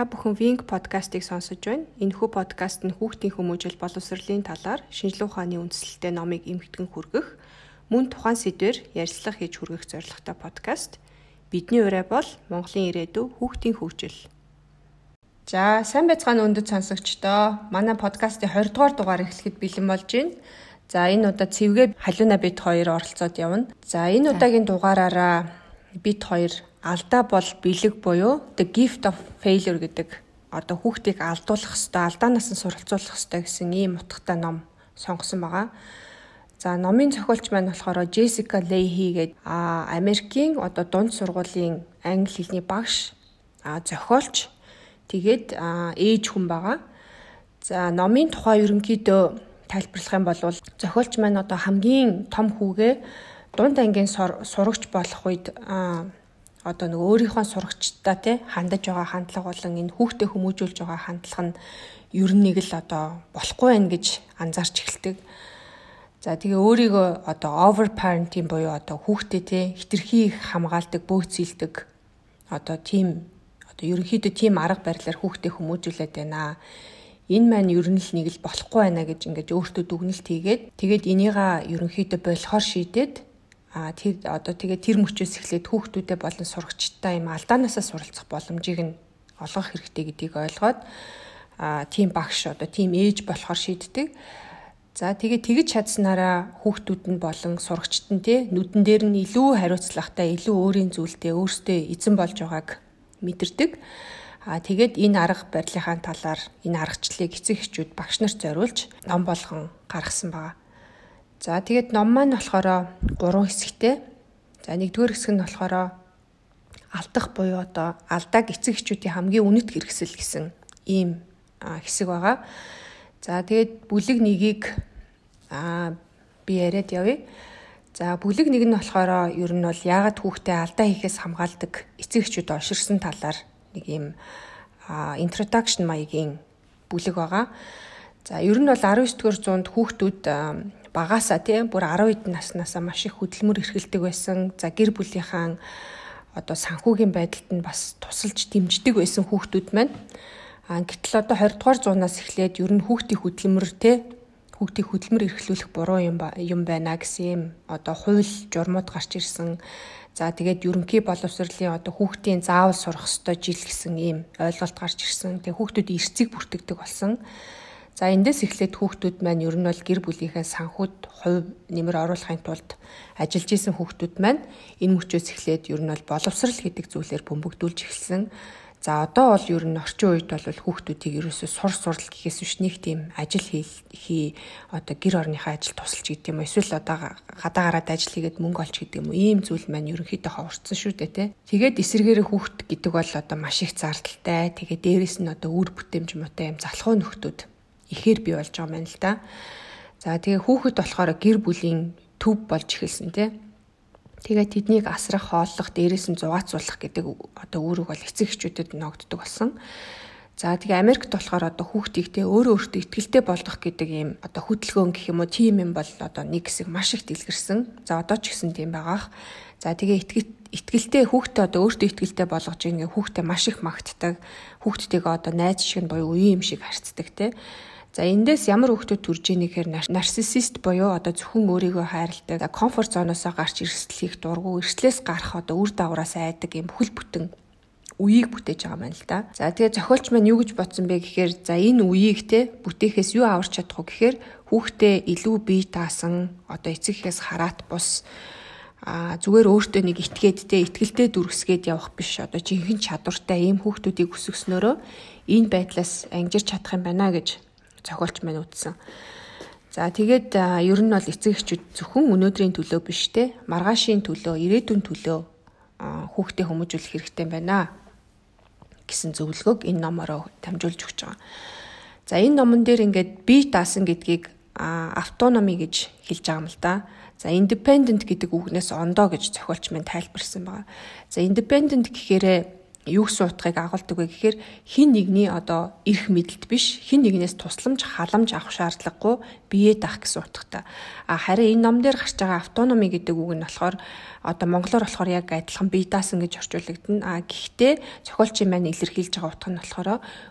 Та бүхэн Wing подкастыг сонсож байна. Энэхүү подкаст нь хүүхдийн хүмүүжил боловсролын талаар шинжилгээ ухааны үндслэлтэй номыг эмгэгтгэн хүргэх, мөн тухайн сэдвээр ярилцлага хийж хүргэх зорилготой подкаст. Бидний ураа бол Монголын ирээдүй хүүхдийн хөгжил. За, сайн байцгаана өндөд сонсогчдоо. Манай подкастын 20 дугаар дугаар эхлэхэд бэлэн болж байна. За, энэ удаа цэвгээ халиуна бид хоёр оролцоод явна. За, энэ удаагийн дугаараараа бид хоёр алдаа бол бэлэг буюу the gift of failure гэдэг одоо хүүхдийг алдуулах хэвээр алдаанаас нь суралцуулах хэвээр гэсэн ийм утгатай ном сонгосон байгаа. За номын зохиолч маань болохоор Jessica Leahy гэдэг а Америкийн одоо дунд сургуулийн англи хэлний багш а зохиолч тэгээд ээж хүн байгаа. За номын тухай ерөнхийдөө тайлбарлах юм бол зохиолч маань одоо хамгийн том хүүгээ дунд ангийн сурагч болох үед одоо нэг өөрийнхөө сурагчдаа тий хандаж байгаа хандлага болон энэ хүүхдээ хүмүүжүүлж байгаа хандлага нь ер нь нэг л одоо болохгүй байх гэж анзаарч эхэлдэг. За тэгээ өөрийгөө одоо over parenting буюу одоо хүүхдээ тий хитрхи хамгаалдаг, бөөцөлдөг одоо тийм одоо ерөнхийдөө тийм арга барилаар хүүхдээ хүмүүжүүлээд байна. Энэ маань ер нь л нэг л болохгүй байна гэж ингэж өөртөө дүгнэлт хийгээд тэгээд энийга ерөнхийдөө болохоор шийдээд а тэр одоо тэгээ тэр мөчөөс эхлээд хүүхдүүдэд болон сурагчтай юм алдаанаасаа суралцах боломжийг нь олгох хэрэгтэй гэдгийг ойлгоод а тийм багш одоо тийм ээж болохоор шийддэг. За тэгээ тэгж чадсанараа хүүхдүүд нь болон сурагчт нь те нүдэн дээр нь илүү хариуцлагатай, илүү өөрийн зүйлдээ өөртөө эзэн болж байгааг мэдэрдэг. А тэгээд энэ арга барилынхаа талаар энэ аргачлалыг эцэг эхчүүд багш нарт зориулж ном болгон гаргасан байгаа. За тэгээд ном маань болохоор гурван хэсэгтэй. За нэгдүгээр хэсэг нь болохоор алдах буюу одоо алдааг эцэг эхчүүдийн хамгийн үнэт хэрэгсэл гэсэн ийм хэсэг байгаа. За тэгээд бүлэг нэгийг аа би яриад явъя. За бүлэг нэг нь болохоор ер нь бол яагаад хүүхдээ алдаа хийхээс хамгаалдаг эцэг эхчүүд оширсан талаар нэг юм introduction маягийн бүлэг байгаа. За ер нь бол 19 дугаар зуунд хүүхдүүд багасаа тийм бүр 10 хэдэн наснаасаа маш их хөдөлмөр эрхэлдэг байсан. За гэр бүлийнхаа одоо санхүүгийн байдалд нь бас тусалж дэмждэг байсан хүүхдүүд маань. А гэтэл одоо 20 дугаар зуунаас эхлээд ер нь хүүхдийн хөдөлмөр те хүүхдийн хөдөлмөр эрхлүүлэх буруу юм юм байна гэсэн юм одоо хууль журмууд гарч ирсэн. За тэгээд ерөнхий боловсролын одоо хүүхдийн заавал сурах ёстой жил гэсэн ийм ойлголт гарч ирсэн. Тэгээ хүүхдүүд эрсцийг бүртгэдэг болсон. За эндээс эхлээд хүүхдүүд маань ер нь бол гэр бүлийнхээ санхуд хувь нэмэр оруулахын тулд ажиллаж исэн хүүхдүүд маань энэ мөчөөс эхлээд ер нь бол боловсрал гэдэг зүйлээр бөмбөгдүүлж эхэлсэн. За одоо бол ер нь орчин үед бол хүүхдүүдийг ерөөсөө сур сурал гэхээс биш нэг тийм ажил хий одоо гэр орныхаа ажил тусалж гэдэг юм эсвэл одоо гадаа гараад ажил хийгээд мөнгө олж гэдэг юм ийм зүйл маань ерөнхийдөө ховорцсон шүү дээ тий. Тэгээд эсэргээрээ хүүхд гэдэг бол одоо маш их зардалтай. Тэгээд дээрэс нь одоо үр бүтээмж муутай юм залхуу нөхдүүд ихээр бий болж байгаа юм л да. За тэгээ хүүхэд болохоор гэр бүлийн төв болж эхэлсэн тий. Тэгээ тэднийг асрах, хооллох, дээрээс нь зугаацуулах гэдэг одоо үүрэг бол эцэг эхчүүдэд ногддог болсон. За тэгээ Америкт болохоор одоо хүүхдийг те өөрөө өөртөө ихтгэлтэй болгох гэдэг ийм одоо хөдөлгөөн гэх юм уу тийм юм бол одоо нэг хэсэг маш их дэлгэрсэн. За одоо ч гэсэн тийм байгаах. За тэгээ итгэл итгэлтэй хүүхдээ одоо өөртөө итгэлтэй болгож ингээ хүүхдээ маш их магтдаг. Хүүхдтэйгээ одоо найз шиг нь буюу үеийн юм шиг харцдаг те. За эндээс ямар хүүхдүүд төрж ийнэ гэхээр нарциссист буюу одоо зөвхөн өөрийгөө хайрладаг, комфорт зоноосоо гарч эрсдлийг дургу, эрслээс гарах одоо үр дагавраас айдаг юм бүхэл бүтэн үеийг бүтээж байгаа юм л да. За тэгээ зохиолч маань юу гэж бодсон бэ гэхээр за энэ үеийг те бүтээхээс юу аварч чадах вэ гэхээр хүүхдээ илүү бие таасан одоо эцэгхээс хараат бус а зүгээр өөртөө нэг итгээд те итгэлтэй дүрсгээд явах биш. Одоо жинхэнэ чадвартай ийм хүүхдүүдийг өсгснөөрөө энэ байдлаас ангижирч чадах юм байна гэж зохиолч маань үтсэн. За тэгээд ер нь бол эцэг эхчүүд зөвхөн өнөөдрийн төлөө биш те маргаашийн төлөө, ирээдүйн төлөө хүүхдээ хүмүүжүүлэх хэрэгтэй байна гэсэн зөвлөгөөг энэ номороо дамжуулж өгч байгаа. За энэ номон дээр ингээд бие даасан гэдгийг автономи гэж хэлж байгаа юм л да. За independent гэдэг үгнээс ондоо гэж зохиолч маань тайлбарсан байгаа. За independent гэхээр юг суутахыг агуулдаг вэ гэхээр хин нэгний одоо эрх мэдэлд биш хин нэгнээс тусламж халамж авах шаардлагагүй бие даах гэсэн утгатай. А харин энэ ном дээр гарч байгаа автономи гэдэг үг нь болохоор одоо монголоор болохоор яг адилхан бие даасан гэж орчуулагдана. А гэхдээ зохиолчийн маань илэрхийлж байгаа утга нь болохоор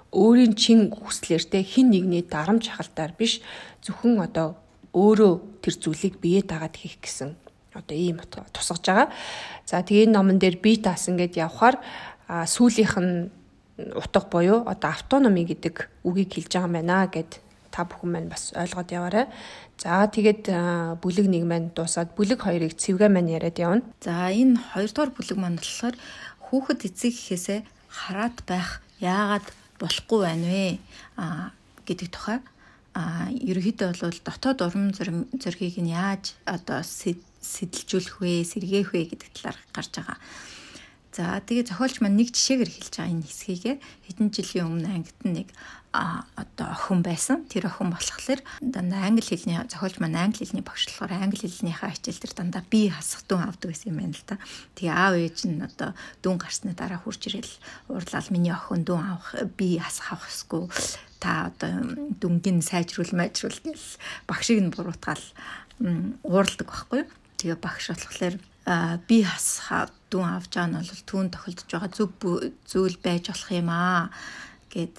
өөрийн чин хүслээртэй хин нэгний дарамт шахалтаар биш зөвхөн одоо өөрөө тэр зүйлийг бие даагаад хийх гэсэн одоо ийм тусгаж байгаа. За тэгээ номон дээр бие таасан гэд явхаар сүүлийнх нь утга буюу одоо автономи гэдэг үгийг хэлж байгаа юм байна гэд та бүхэн маань бас ойлгоод яваарай. За тэгээд бүлэг 1 маань дуусаад бүлэг 2-ыг цэвгээ маань яриад явна. За энэ 2 дугаар бүлэг маань болохоор хүүхэд эцэг гэхээсээ хараад байх яагаад болохгүй байна вэ? а гэдэг тухай а ерөөхдөө бол дотоод урам зоригийг нь яаж одоо сэтэлжүүлэх вэ, сэргээх вэ гэдэг талаар гарч байгаа. За тэгээ зохиолч маань нэг жишээгээр хэлж байгаа энэ хэсгийг хэдэн жилийн өмнө ангид нэг а одоо охин байсан. Тэр охин болохоор дандаа англи хэлний зохиолч маань англи хэлний багш болохоор англи хэлнийхээ хичээл дээр дандаа би хасах дүн авдаг гэсэн юм байна л да. Тэгээ аав ээж нь одоо дүн гарсны дараа хурж ирэл уурлал миний охин дүн авах би хасах авахгүй та одоо дүнгийн сайжруул майжруул гэл багшийг нь буруутгаал уурладаг байхгүй юу. Тэгээ багш болохоор би хасхаа дүн авч байгаа нь бол түүн тохиолдож байгаа зөв зүйл байж болох юм аа гэд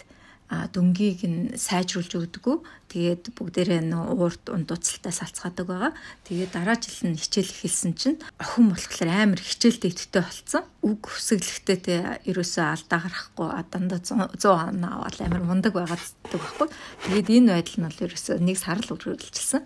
дүнгийг нь сайжруулж өгдөггүй. Тэгээд бүгдээрээ нөө уурт ундууцалтай салцгаадаг байгаа. Тэгээд дараа жил нь хичээл эхэлсэн чинь охин болохоор амар хичээлтэй иттэй болцсон. Үг хүсэглэхтэй те ерөөсөө алдаа гарахгүй дандаа 100 оноо аваад амар мундаг байгаад байхгүй. Тэгээд энэ байдал нь бол ерөөсөө нэг сар л үргэлжилсэн.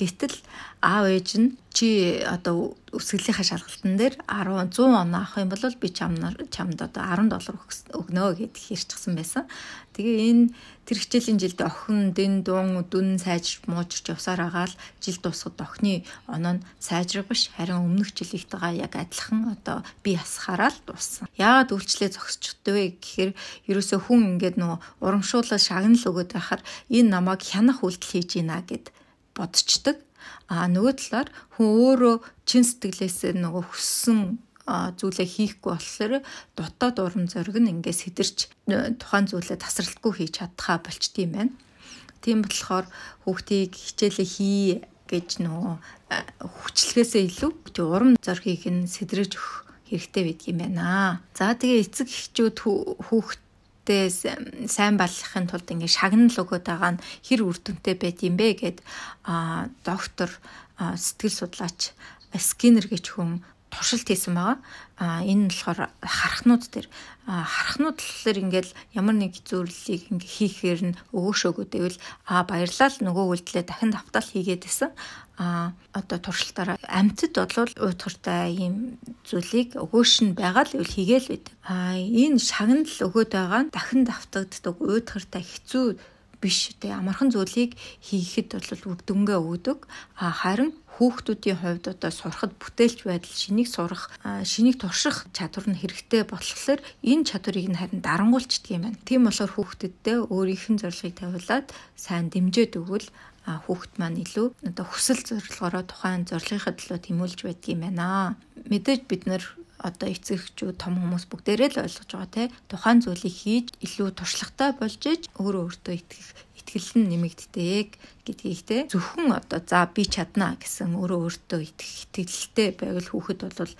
Гэтэл аав ээж нь чи одоо өсгөлийнхаа шалгалтын дээр 10 100 оноо авах юм бол би чамнаар чамд одоо 10 доллар өгнө гэд хэрчсэн байсан. Тэгээ энэ тэр хичээлийн жилд охин дэн дун дүн сайж муужирч явсаар агаал жил дуусахад охины оноо нь сайжрах биш харин өмнөх жилийнхтэйгээ яг адилхан одоо би ясахаараа л дууссан. Яагаад үйлчлээ зогсчихдөө вэ гэхээр ерөөсөө хүн ингээд нөгөө урамшуулал шагнал өгöd байхаар энэ намайг хянах үйлдэл хийж ийна гэд бодцдаг. А нөгөө талаар хүн өөрөө чин сэтгэлээсээ нөгөө хүссэн зүйлээ хийхгүй болохоор дотоод урам зориг нь ингээд сэтэрч тухайн зүйлээ тасралтгүй хийж чадхаа болчтiin байна. Тийм болохоор хүүхдийг хичээлээ хий гэж нөгөө хүчлэгээсээ илүү урам зоригийг нь сэдрэж өгөх хэрэгтэй байдаг юм байна. За тэгээ эцэг эхчүүд хүүхд хүүхдээ сайн балахын тулд ингээд шагнал өгöd байгаа нь хэр үр дүнтэй байд юм бэ гэд а доктор сэтгэл судлаач скинер гэж хүн туршилт хийсэн байгаа. А энэ нь болохоор харахнууд дээр харахнууд болохоор ингээл ямар нэг зүйлийг ингээ хийхээр нь өгөөшөөгөө дэвэл а баярлал нөгөө үйлдэлээ дахин давтаал хийгээд исэн. А одоо туршилтаараа амьтад бодлол уйтгартай ийм зүйлийг өгөөш нь байгаа л ивэл хийгээл байдаг. А энэ шагнал өгөөд байгаа нь дахин давтагддаг уйтгартай хэцүү биш тэ амархан зүйлийг хийхэд бол үр дүнгээ өгдөг. А харин хүүхдүүдийн хувьд одоо сурахад бүтээлч байдал шинийг сурах шинийг турших чадвар нь хэрэгтэй болохоор энэ чадварыг нь харин дарангуйлчдаг юм байна. Тийм болохоор хүүхдэдээ өөрийнх нь зорилгыг тавиулаад сайн дэмжиж өгвөл хүүхэд маань илүү одоо хүсэл зорилгоороо тухайн зорилгынхаа төлөө тэмүүлж байдаг юм байна. Мэдээж бид нар одоо эцэгчүүд том хүмүүс бүгдээрээ л ойлгож байгаа те тухайн зүйлийг хийж илүү туршлагатай болж иж өөрөө өөртөө итгэх итгэл нь нэмэгддэг гэдгийг те зөвхөн одоо за би чадна гэсэн өөрөө өөртөө итгэх итгэлтэй байвал хүүхэд бол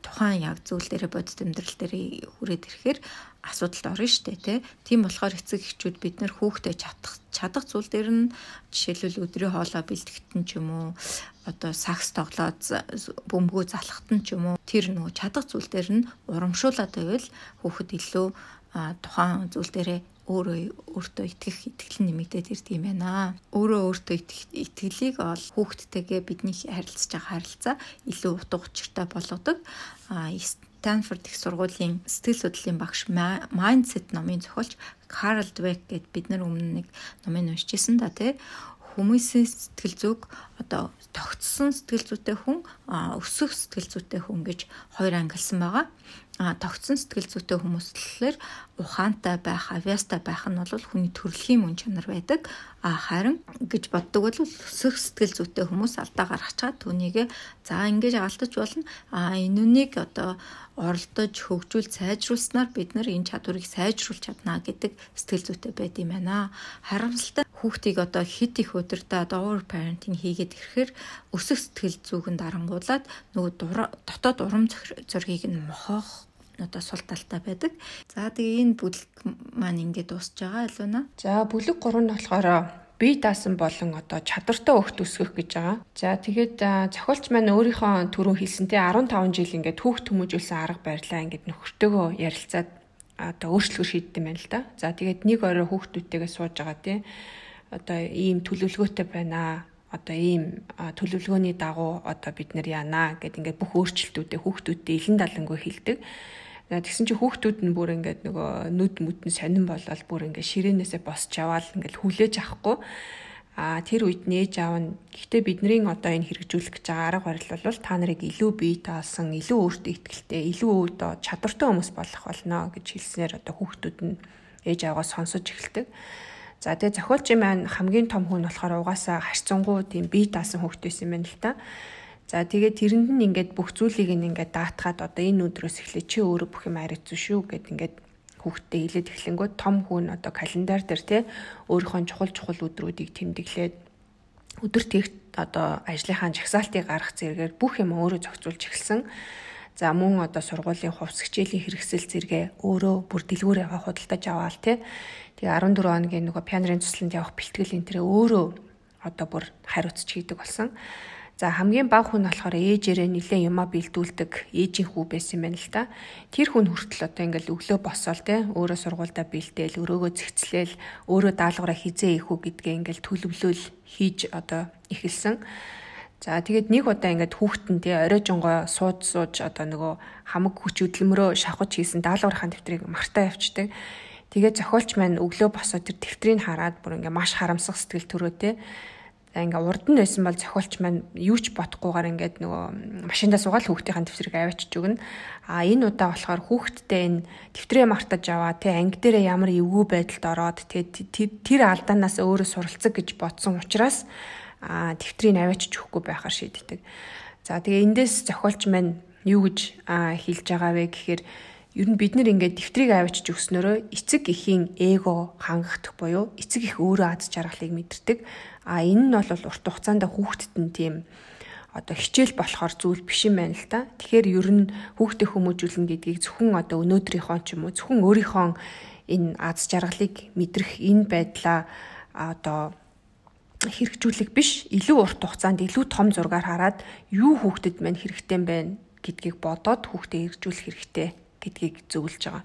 тухайн яг зүйл дээрээ бодит амьдрал дээр хүрээд ирэхээр асуудалд орно штэ тий. Тийм болохоор эцэг эхчүүд бид нэр хүүхдээ чадах чадах зүйл дээр нь жишээлбэл өдрийн хоолой бэлтгэхтэн ч юм уу одоо сакс тоглоод бөмбөгөө залхахтан ч юм уу тэр нөгөө чадах зүйл дээр нь урамшуулаад байвал хүүхэд илүү тухайн зүйл дээрээ өөрөө өөртөө итгэх итгэл нэмэгдээд ирдэг юм байна. Өөрөө өөртөө итгэлийг ол хүүхдтэйгээ бидний харилцаж байгаа харилцаа илүү утга учиртай болгодог. А Станфорд их сургуулийн сэтгэл судлалын багш Mindset номын зохиолч Карл Двек гэд бид нар өмнө нэг номыг уншижсэн да тий хүмүүсийн сэтгэл зүг одоо тогтсон сэтгэл зүйтэй хүн өсөх сэтгэл зүйтэй хүн гэж хоёр ангилсан байгаа. тогтсон сэтгэл зүйтэй хүмүүс болохоор ухаантай байх, авьяастай байх нь бол хүний төрөлхийн мөн чанар байдаг. А харин гэж боддог бол өсөх сэтгэл зүйтэй хүмүүс алдаа гаргачаад түүнийг за ингэж алдаж болно. А энэ үнийг одоо оролдож хөгжүүл сайжруулснаар бид нар энэ чадварыг сайжруулж чадна гэдэг сэтгэл зүйтэй байд юм байна. Харамсалтай хүүхдийг одоо хит их өдөртөө over parenting хийгээд ирэхээр өсөх сэтгэл зүйн дарангуулад нөгөө дотоод урам зоригийг нь мохоох одоо сул талтай байдаг. За тэгээ энэ бүлэг маань ингээд дуусж байгаа алуна. За бүлэг 3 нь болохоор бие даасан болон одоо чадвартай хөхт өсгөх гэж байгаа. За тэгээд зохиолч маань өөрийнхөө түрүү хэлсэнтэй 15 жил ингээд хүүхд хүмүүжүүлсэн арга барилаа ингээд нөхөртөөгөө ярилцаад одоо өөрчлөлгөө шийдсэн байна л да. За тэгээд нэг орой хүүхдүүдтэйгээ сууж байгаа тий. Одоо ийм төлөвлөгөөтэй байна одоо ийм төлөвлөгөөний дагуу одоо бид нэр яана гэд ингээд бүх өөрчлөлтүүдээ хүүхдүүдтэй илэн далангүй хэлдэг. Тэгсэн чи хүүхдүүд нь бүр ингээд нөгөө нүд мүдэн сонирн болоод бүр ингээд ширээнээсээ босч яваал ингээд хүлээж авахгүй а тэр үед нээж аав нь гэхдээ бидний одоо энэ хэрэгжүүлэх гэж байгаа арга барил бол та нарыг илүү бие таасан, илүү өөртөө ихтэй, илүү өөдөө чадвартай хүмүүс болох болно гэж хэлснээр одоо хүүхдүүд нь ээж аваа сонсож эхэлдэг. За тэгээ зохиолчийн маань хамгийн том хүн болохоор угаасаа харьцангуй тийм бие таасан хүүхд байсан юм байна л та. За тэгээд тэрэнд нь ингээд бүх зүйлийг ингээд даатгаад одоо энэ өдрөөс эхлээ чи өөрөө бүх юм арайцсан шүү гэд ингээд хүүхдтэй хэлээд эхлэнгүүт том хүн одоо календар дээр те өөрийнхөө чухал чухал өдрүүдийг тэмдэглээд өдөр тэгт одоо ажлынхаа жагсаалтыг гаргах зэрэгээр бүх юм өөрөө зохицуулж эхэлсэн. За мөн одоо сургуулийн хувьс хичээлийн хэрэгсэл зэрэгээ өөрөө бүр дэлгүүр яваа худалдаж аваал те. Тэгээ 14 хоногийн нөгөө пианерын цусланд явах бэлтгэл энэ тэрэ өөрөө одоо бүр хариуцч хийдэг болсон. За хамгийн бага хүн болохоор ээжээрээ нилээ юма бэлдүүлдэг ээжийн хүү байсан юм байна л да. Тэр хүн хүртэл одоо ингээл өглөө босоол те өөрөө сургуультай бэлдээл өрөөгөө зэгцлээл өөрөө даалгавраа хизээ ийхүү гэдгээ ингээл төлөвлөөл хийж одоо эхэлсэн. За тэгээд нэг удаа ингээд хүүхдэн тий орой жонгоо сууд сууж одоо нөгөө хамаг хүч хөдөлмөрөө шавхаж хийсэн даалгаврын дэвтрийг мартаа явчихдаг. Тэгээд зохиолч маань өглөө босоод тэр дэвтрийг хараад бүр ингээ маш харамсах сэтгэл төрөө тий За ингээ урд нь байсан бол зохиолч маань юу ч бодохгүйгээр ингээд нөгөө машиндаа суугаад хүүхдийн дэвтрийг аваачиж өгнө. А энэ удаа болохоор хүүхдтэй энэ дэвтрээ мартаж аваа тэ анги дээрээ ямар эвгүй байдалд ороод тэ тэр алдаанаас өөрөө суралцах гэж бодсон учраас а дэвтрийг аваачиж өгөхгүй байхаар шийддэг. За тэгээ эндээс зохиолч маань юу гэж хэлж байгаа вэ гэхээр ер нь бид нэр ингээд дэвтрийг авчиж өгснөөрөө эцэг эхийн эго хангахдах буюу эцэг их өөрөө аз жаргалыг мэдэрдэг. А энэ нь бол урт хугацаанд хүүхдэд нь тийм одоо хичээл болохоор зүйл биш юм байна л та. Тэгэхээр ер нь хүүхдээ хүмүүжүүлнэ гэдгийг зөвхөн одоо өнөөдрийнхөө ч юм уу зөвхөн өөрийнхөө энэ аз жаргалыг мэдрэх энэ байдлаа одоо хэрэгжүүлэх биш илүү урт хугацаанд илүү том зургаар хараад юу хүүхдэд мань хэрэгтэй байна гэдгийг бодоод хүүхдээ хэрэгжүүлэх хэрэгтэй гэдгийг зөвлөж байгаа.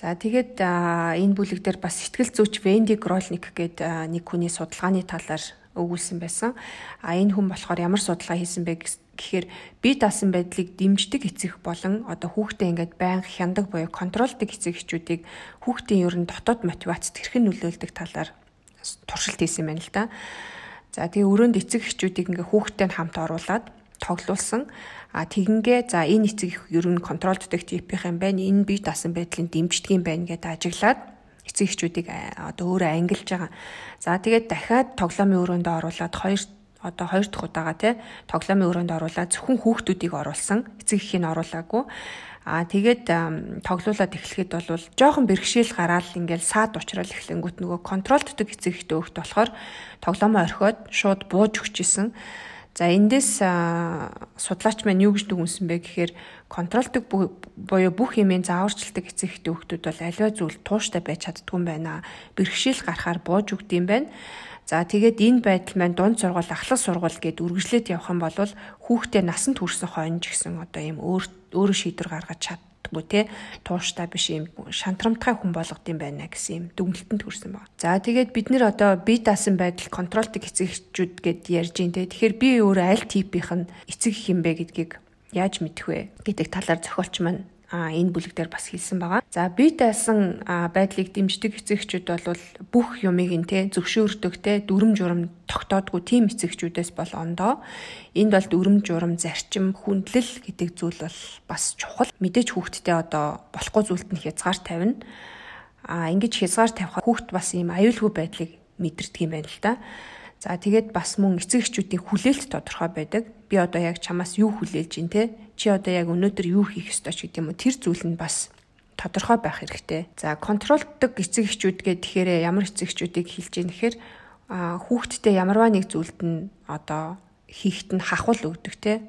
За тэгээд энэ бүлэг дээр бас сэтгэл зүйч Венди Гролник гэдэг нэг хүний судалгааны талаар өгүүлсэн байсан. А энэ хүн болохоор ямар судалгаа хийсэн бэ гэхээр бие даасан байдлыг дэмждэг эцэг болон одоо хүүхдээ ингээд байнга хяндаг буюу контролдог эцэг эхчүүдийг хүүхдийн ер нь дотоод мотивацид хэрхэн нөлөөлдөг талаар туршилт хийсэн байна л да. За тэгээ өрөөнд эцэг эхчүүдийг ингээ хүүхдтэй хамт оруулаад тоглуулсан. А тэгингээ за энэ эцэг ер нь контролддаг типийнх юм байна. Энэ бие даасан байдлыг дэмждэг юм байна гэдээ ажиглаад эцэг эхчүүдийг одоо өөрөө ангилж байгаа. За тэгээд дахиад тоглоомын өрөөндөө оруулаад хоёр одоо хоёр дахь удаага тий тоглоомын өрөөнд оруулаад зөвхөн хүүхдүүдийг оруулсан эцэг эхийн оруулаагүй аа тэгээд тоглоулаад эхлэхэд бол жоохон бэрхшээл гараад ингээл саад уучрал эхлэнгүүт нөгөө контролддог эцэг эхтэй өгт болохоор тоглоомоо орхиод шууд бууж өгчээсэн За эндээс судлаач маань юу гэж дүгнсэн бэ гэхээр контролдог буюу бүх юмын зааварчилдаг эцэг эхтэй хүмүүс бол аливаа зүйл тууштай байж чаддгүй юм байна. Бэрхшээл гарахаар бууж өгд юм байна. За тэгээд энэ байдал маань дунд сургууль ахлах сургууль гэд үргэлжлээд явах юм бол хүүхдээ насанд хүрсэн хойно ч гэсэн одоо ийм өөр өөрө шийдвэр гаргаж чад магадгүй те тууштай биш юм шантрамтгай хүн болгод юм байна гэсэн юм дүгнэлтэнд хүрсэн байна. За тэгээд бид нэр одоо бие даасан байдал контролтыг эцэгчүүд гэд ярьж ин те. Тэгэхээр би өөрөө аль типийнх нь эцэг их юм бэ гэдгийг яаж мэдэх вэ гэдэг талаар зохиолч маань энэ бүлэг дээр бас хэлсэн байгаа. За бие даасан байдлыг дэмждэг эцэгчүүд бол бүх юмыг нь те зөвшөөрдөг те дүрм журам тогтоодгүй тийм эцэгчүүдээс бол ондоо. Энд бол дүрм журам зарчим хүндлэл гэдэг зүйл бол бас чухал. Мэдээж хүүхдтэй одоо болохгүй зүйлд нь хязгаар тавина. А ингэж хязгаар тавих хүүхд бас ийм аюулгүй байдлыг мэдэрдэг юм байна л да. За тэгээд бас мөн эцэг эхчүүдийн хүлээлт тодорхой байдаг. Би одоо яг чамаас юу хүлээлж ин те? Чи одоо яг өнөөдөр юу хийх ёстой ч гэдэг юм уу? Тэр зүйл нь бас тодорхой байх хэрэгтэй. За контролддог эцэг эхчүүд гэхээр ямар эцэг эхчүүдийг хэлж ийн гэхээр хүүхдтэй ямарваа нэг зүйлд нь одоо хийхт нь хахвал өгдөг те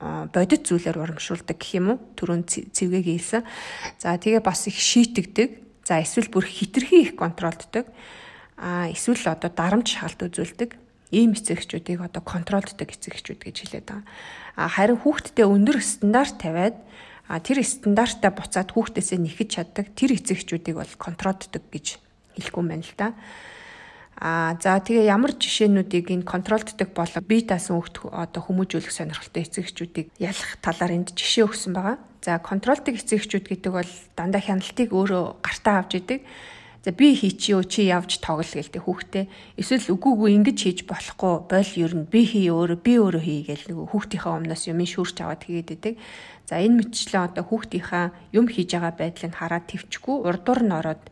бодит зүйлээр урамшуулдаг гэх юм уу түрүүн цэвгээ гээсэн. За тэгээ бас их шийтгдэг. За эсвэл бүр хитрхи их контролддог а эсвэл одоо дарамт шалт үзүүлдэг ийм эцэгчүүдийг одоо контролддог эцэгчүүд гэж хэлээд байгаа. А харин хүүхдтэй өндөр стандарт тавиад а тэр стандартаа буцаад хүүхдээсээ нэхэж чаддаг тэр эцэгчүүдийг бол контролддог гэж хэлэхгүй байна л да. А за тэгээ ямар жишээнүүдийг энэ контролддог болоо бие даасан хүүхд одоо хүмүүжүүлэх сонирхолтой эцэгчүүдийг ялах талаар энд жишээ өгсөн байгаа. За контролддог эцэгчүүд гэдэг бол дандаа хяналтыг өөрөө гартаа авч идэг. За би хийчихё чи явж тоглол гэлтэй хүүхдээ эсвэл үгүй үгүй ингэж хийж болохгүй бойл ер нь би хий өөрөө би өөрөө хий гэл нөгөө хүүхдийнхээ өмнөөс юм шүүрч аваад хийгээд идэг. За энэ мэтчлэн одоо хүүхдийнхаа юм хийж байгаа байдлыг хараад твчгүй урдуур нь ороод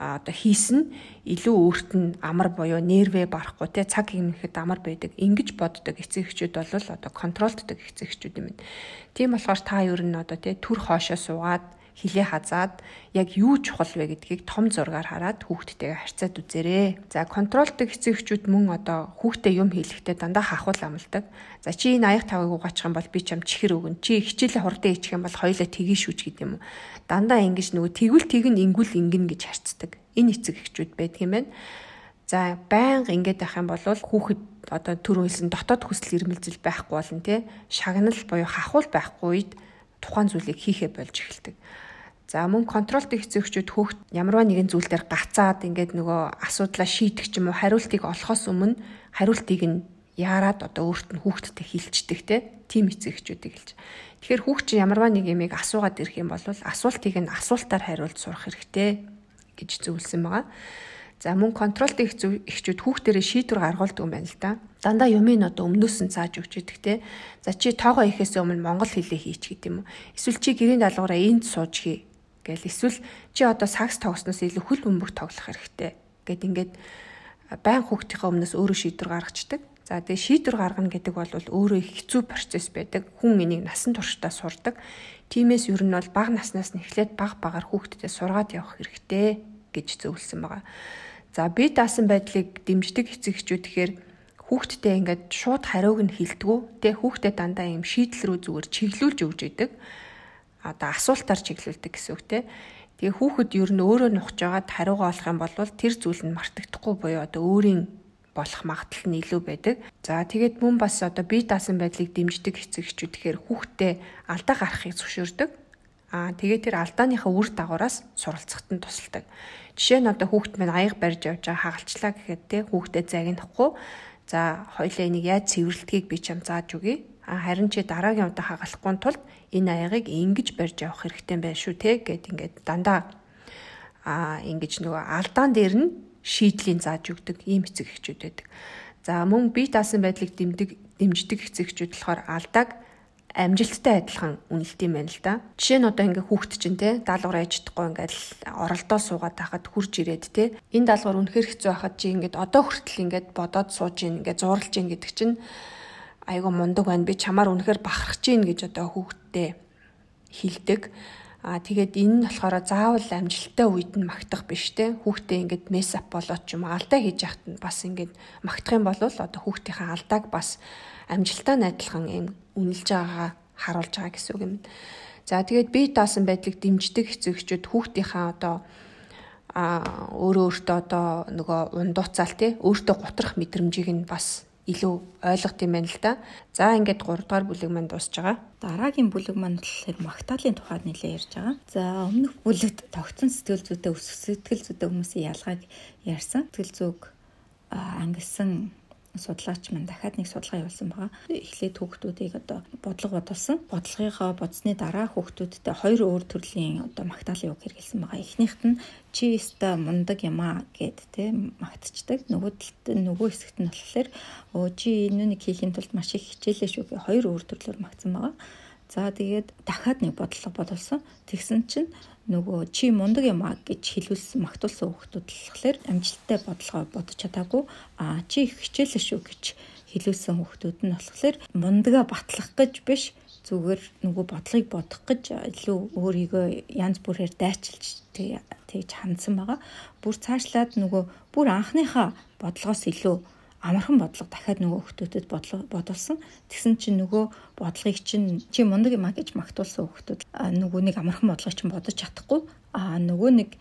одоо хийсэн илүү өөрт нь амар буюу нервэ барахгүй те цаг хэмнэхэд амар байдаг ингэж боддог эцэг эхчүүд бол одоо контролддог эцэг эхчүүд юм. Тийм болохоор та ер нь одоо те төр хоошоо суугаад хилээ хазаад яг юу чухал вэ гэдгийг том зургаар хараад хүүхдтэйгээ харьцаад үзээрэй. За контролдог эцэгчүүд мөн одоо хүүхдэд юм хийлэхдээ дандаа хахуул амладаг. За чи энэ аяг тавыг угаачих юм бол би чам чихэр өгөн. Чи хичээлээ хурдан хийчих юм бол хоёлаа тгий шүүч гэдэг юм уу. Дандаа ингэж нөгөө тэгвэл тэгн ингүүл ингэн гэж харьцдаг. Энэ эцэг эхчүүд байдаг юм байна. За байнга ингэж байх юм бол хүүхэд одоо түр хэлсэн дотоод хүсэл эрмэлзэл байхгүй болно те шагнал буюу хахуул байхгүй үед тухайн зүйлийг хийхэ болж эхэлдэг. За мөн контролт эцэгчүүд хүүхд ямарваа нэгэн зүйл дээр гацаад ингээд нөгөө асуудлаа шийдэх ч юм уу хариултыг олохоос өмнө хариултыг нь яарад одоо өөрт нь хүүхдтэй хилчдэг те тим эцэгчүүдийг хэлж. Тэгэхээр хүүхд чинь ямарваа нэг юмыг асуугаад ирэх юм бол асуултыг нь асуултаар хариулж сурах хэрэгтэй гэж зөвлөсөн байгаа. За мөн контролт эхчүүд хүүхдэрээ шийдвэр гаргуулдаг юм байна л да. Дандаа юмыг одоо өмнөөс нь зааж өгч идэг те. За чи тоогоо ихээс өмнө монгол хэлээ хийч гэдэг юм уу. Эсвэл чи гэрийн даалгавраа энд сууж хий Гэл эсвэл чи одоо сакс тогсноос илүү хөл бөмбөг тоглох хэрэгтэй. Гэт ингээд байн хүүхдийнхээ өмнөөс өөрөө шийдвэр гаргацдаг. За тэгээ шийдвэр гаргана гэдэг бол өөрөө их хэцүү процесс байдаг. Хүн энийг насан туршдаа сурдаг. Тимээс ер нь бол бага наснаас нь эхлээд бага багаар хүүхдэд сургаад явах хэрэгтэй гэж зөвлөсөн байгаа. За бие даасан байдлыг дэмждэг эцэгчүүд тэгэхээр хүүхдтэй ингээд шууд хариуг нь хилдэггүй. Тэ хүүхдэд дандаа юм шийдэл рүү зүгээр чиглүүлж өгж идэг одоо асуултаар чиглүүлдэг гэсэн үг те. Тэгээ хүүхэд ер нь өөрөө нухаж байгаад хариугаа олох юм бол тэр зүйл нь мартагдахгүй буюу одоо өөрийн болох магадлал нь илүү байдаг. За тэгээд мөн бас одоо бие даасан байдлыг дэмждэг эцэгчүүд тэгэхээр хүүхдээ алдаа гарахыг зөвшөөрдөг. Аа тэгээд тэр алдааныхаа үр дагавраас суралцахад нь тусалдаг. Жишээ нь одоо хүүхэд минь аяг барьж явж байгаа хагалчлаа гэхэд те хүүхдээ загнахгүй. За хоёлаа энийг яаж цэвэрлэдгийг би чам зааж өгье харин чи дараагийн удаа хагалахгүй тулд энэ аягийг ингэж барьж явах хэрэгтэй байх шүү те гэд ингээд дандаа а ингэж нөгөө алдаан дээр нь шийдлийн зааж өгдөг ийм эцэг эхчүүд байдаг. За мөн бие даасан байдлыг дэмдэг дэмждэг эцэг эхчүүд болохоор алдааг амжилттай адилхан үнэлт юм байна л да. Жишээ нь одоо ингээ хүүхэд чинь те даалгавар ээж чадахгүй ингээд оролдоо суугаад тахад хурж ирээд те энэ даалгавар үнэхээр хэцүү байхад чи ингээд одоо хүртэл ингээд бодоод сууж ийн ингээд зурлж ийн гэдэг чинь айгүй мундаг байна. Би чамаар үнэхээр бахархаж гин гэж одоо хүүхдтэй хилдэг. Аа тэгээд энэ нь болохоор заавал амжилттай үед нь магтах биш те. Хүүхдээ ингээд мес ап болоод ч юм алдаа хийж яхад нь бас ингээд магтах юм бол одоо хүүхдийнхээ алдааг бас амжилтаа найдлахын юм үнэлж байгаагаа харуулж байгаа гэсэн үг юм. За тэгээд бие даасан байдлыг дэмждэг эцэгчүүд хүүхдийнхээ одоо а өөрөө өөртөө одоо нөгөө ундууцаал тий өөртөө гутрах мэдрэмжийг нь бас илүү ойлгох юм байна л да. За ингээд 3 дугаар бүлэг маань дуусж байгаа. Дараагийн бүлэг маань болохоор магтаалын тухайд нэлээд ярьж байгаа. За өмнөх бүлэгт тогтсон сэтгэл зүйтэй өсөх сэтгэл зүйтэй хүмүүсийн ялгааг ярьсан. Сэтгэл зүг ангилсан судлаач маань дахиад нэг судалгаа явуулсан байгаа. Эхлээд хүүхдүүдийг одоо бодлого бодулсан. Бодлогынхоо бодсны дараа хүүхдүүдтэй хоёр өөр төрлийн одоо магтаалын үг хэрэгэлсэн байгаа. Эхнийхт нь чи өста мундаг юм аа гэд те магтцдаг. Нөгөө талд нөгөө хэсэгт нь болохоор өө чи энэ нэг хийхин тулд маш их хичээлээ шүү гэх хоёр өөр төрлөөр магтсан байгаа. За тэгээд дахиад нэг бодлого бодулсан. Тэгсэн чинь нөгөө чи мундаг юм а гэж хэлүүлсэн магтуулсан хүүхдүүд болохоор амжилттай бодлогоо бодож чадаагүй а чи хичээлээ шүү гэж хэлүүлсэн хүүхдүүд нь болохоор мундага батлах гэж биш зүгээр нөгөө бодлогыг бодох гэж илүү өөрийгөө янз бүрээр дайчилж тэгж хандсан байгаа. Бүр цаашлаад нөгөө бүр анхныхаа бодлогоос илүү амархан бодлого дахиад нөгөө хүүхдүүдэд бодулсан. Тэгсэн чинь нөгөө бодлогыг чинь чи мундаг юм а гэж магтуулсан хүүхдүүд нөгөө нэг амархан бодлогыг чинь бодож чадахгүй. Аа нөгөө нэг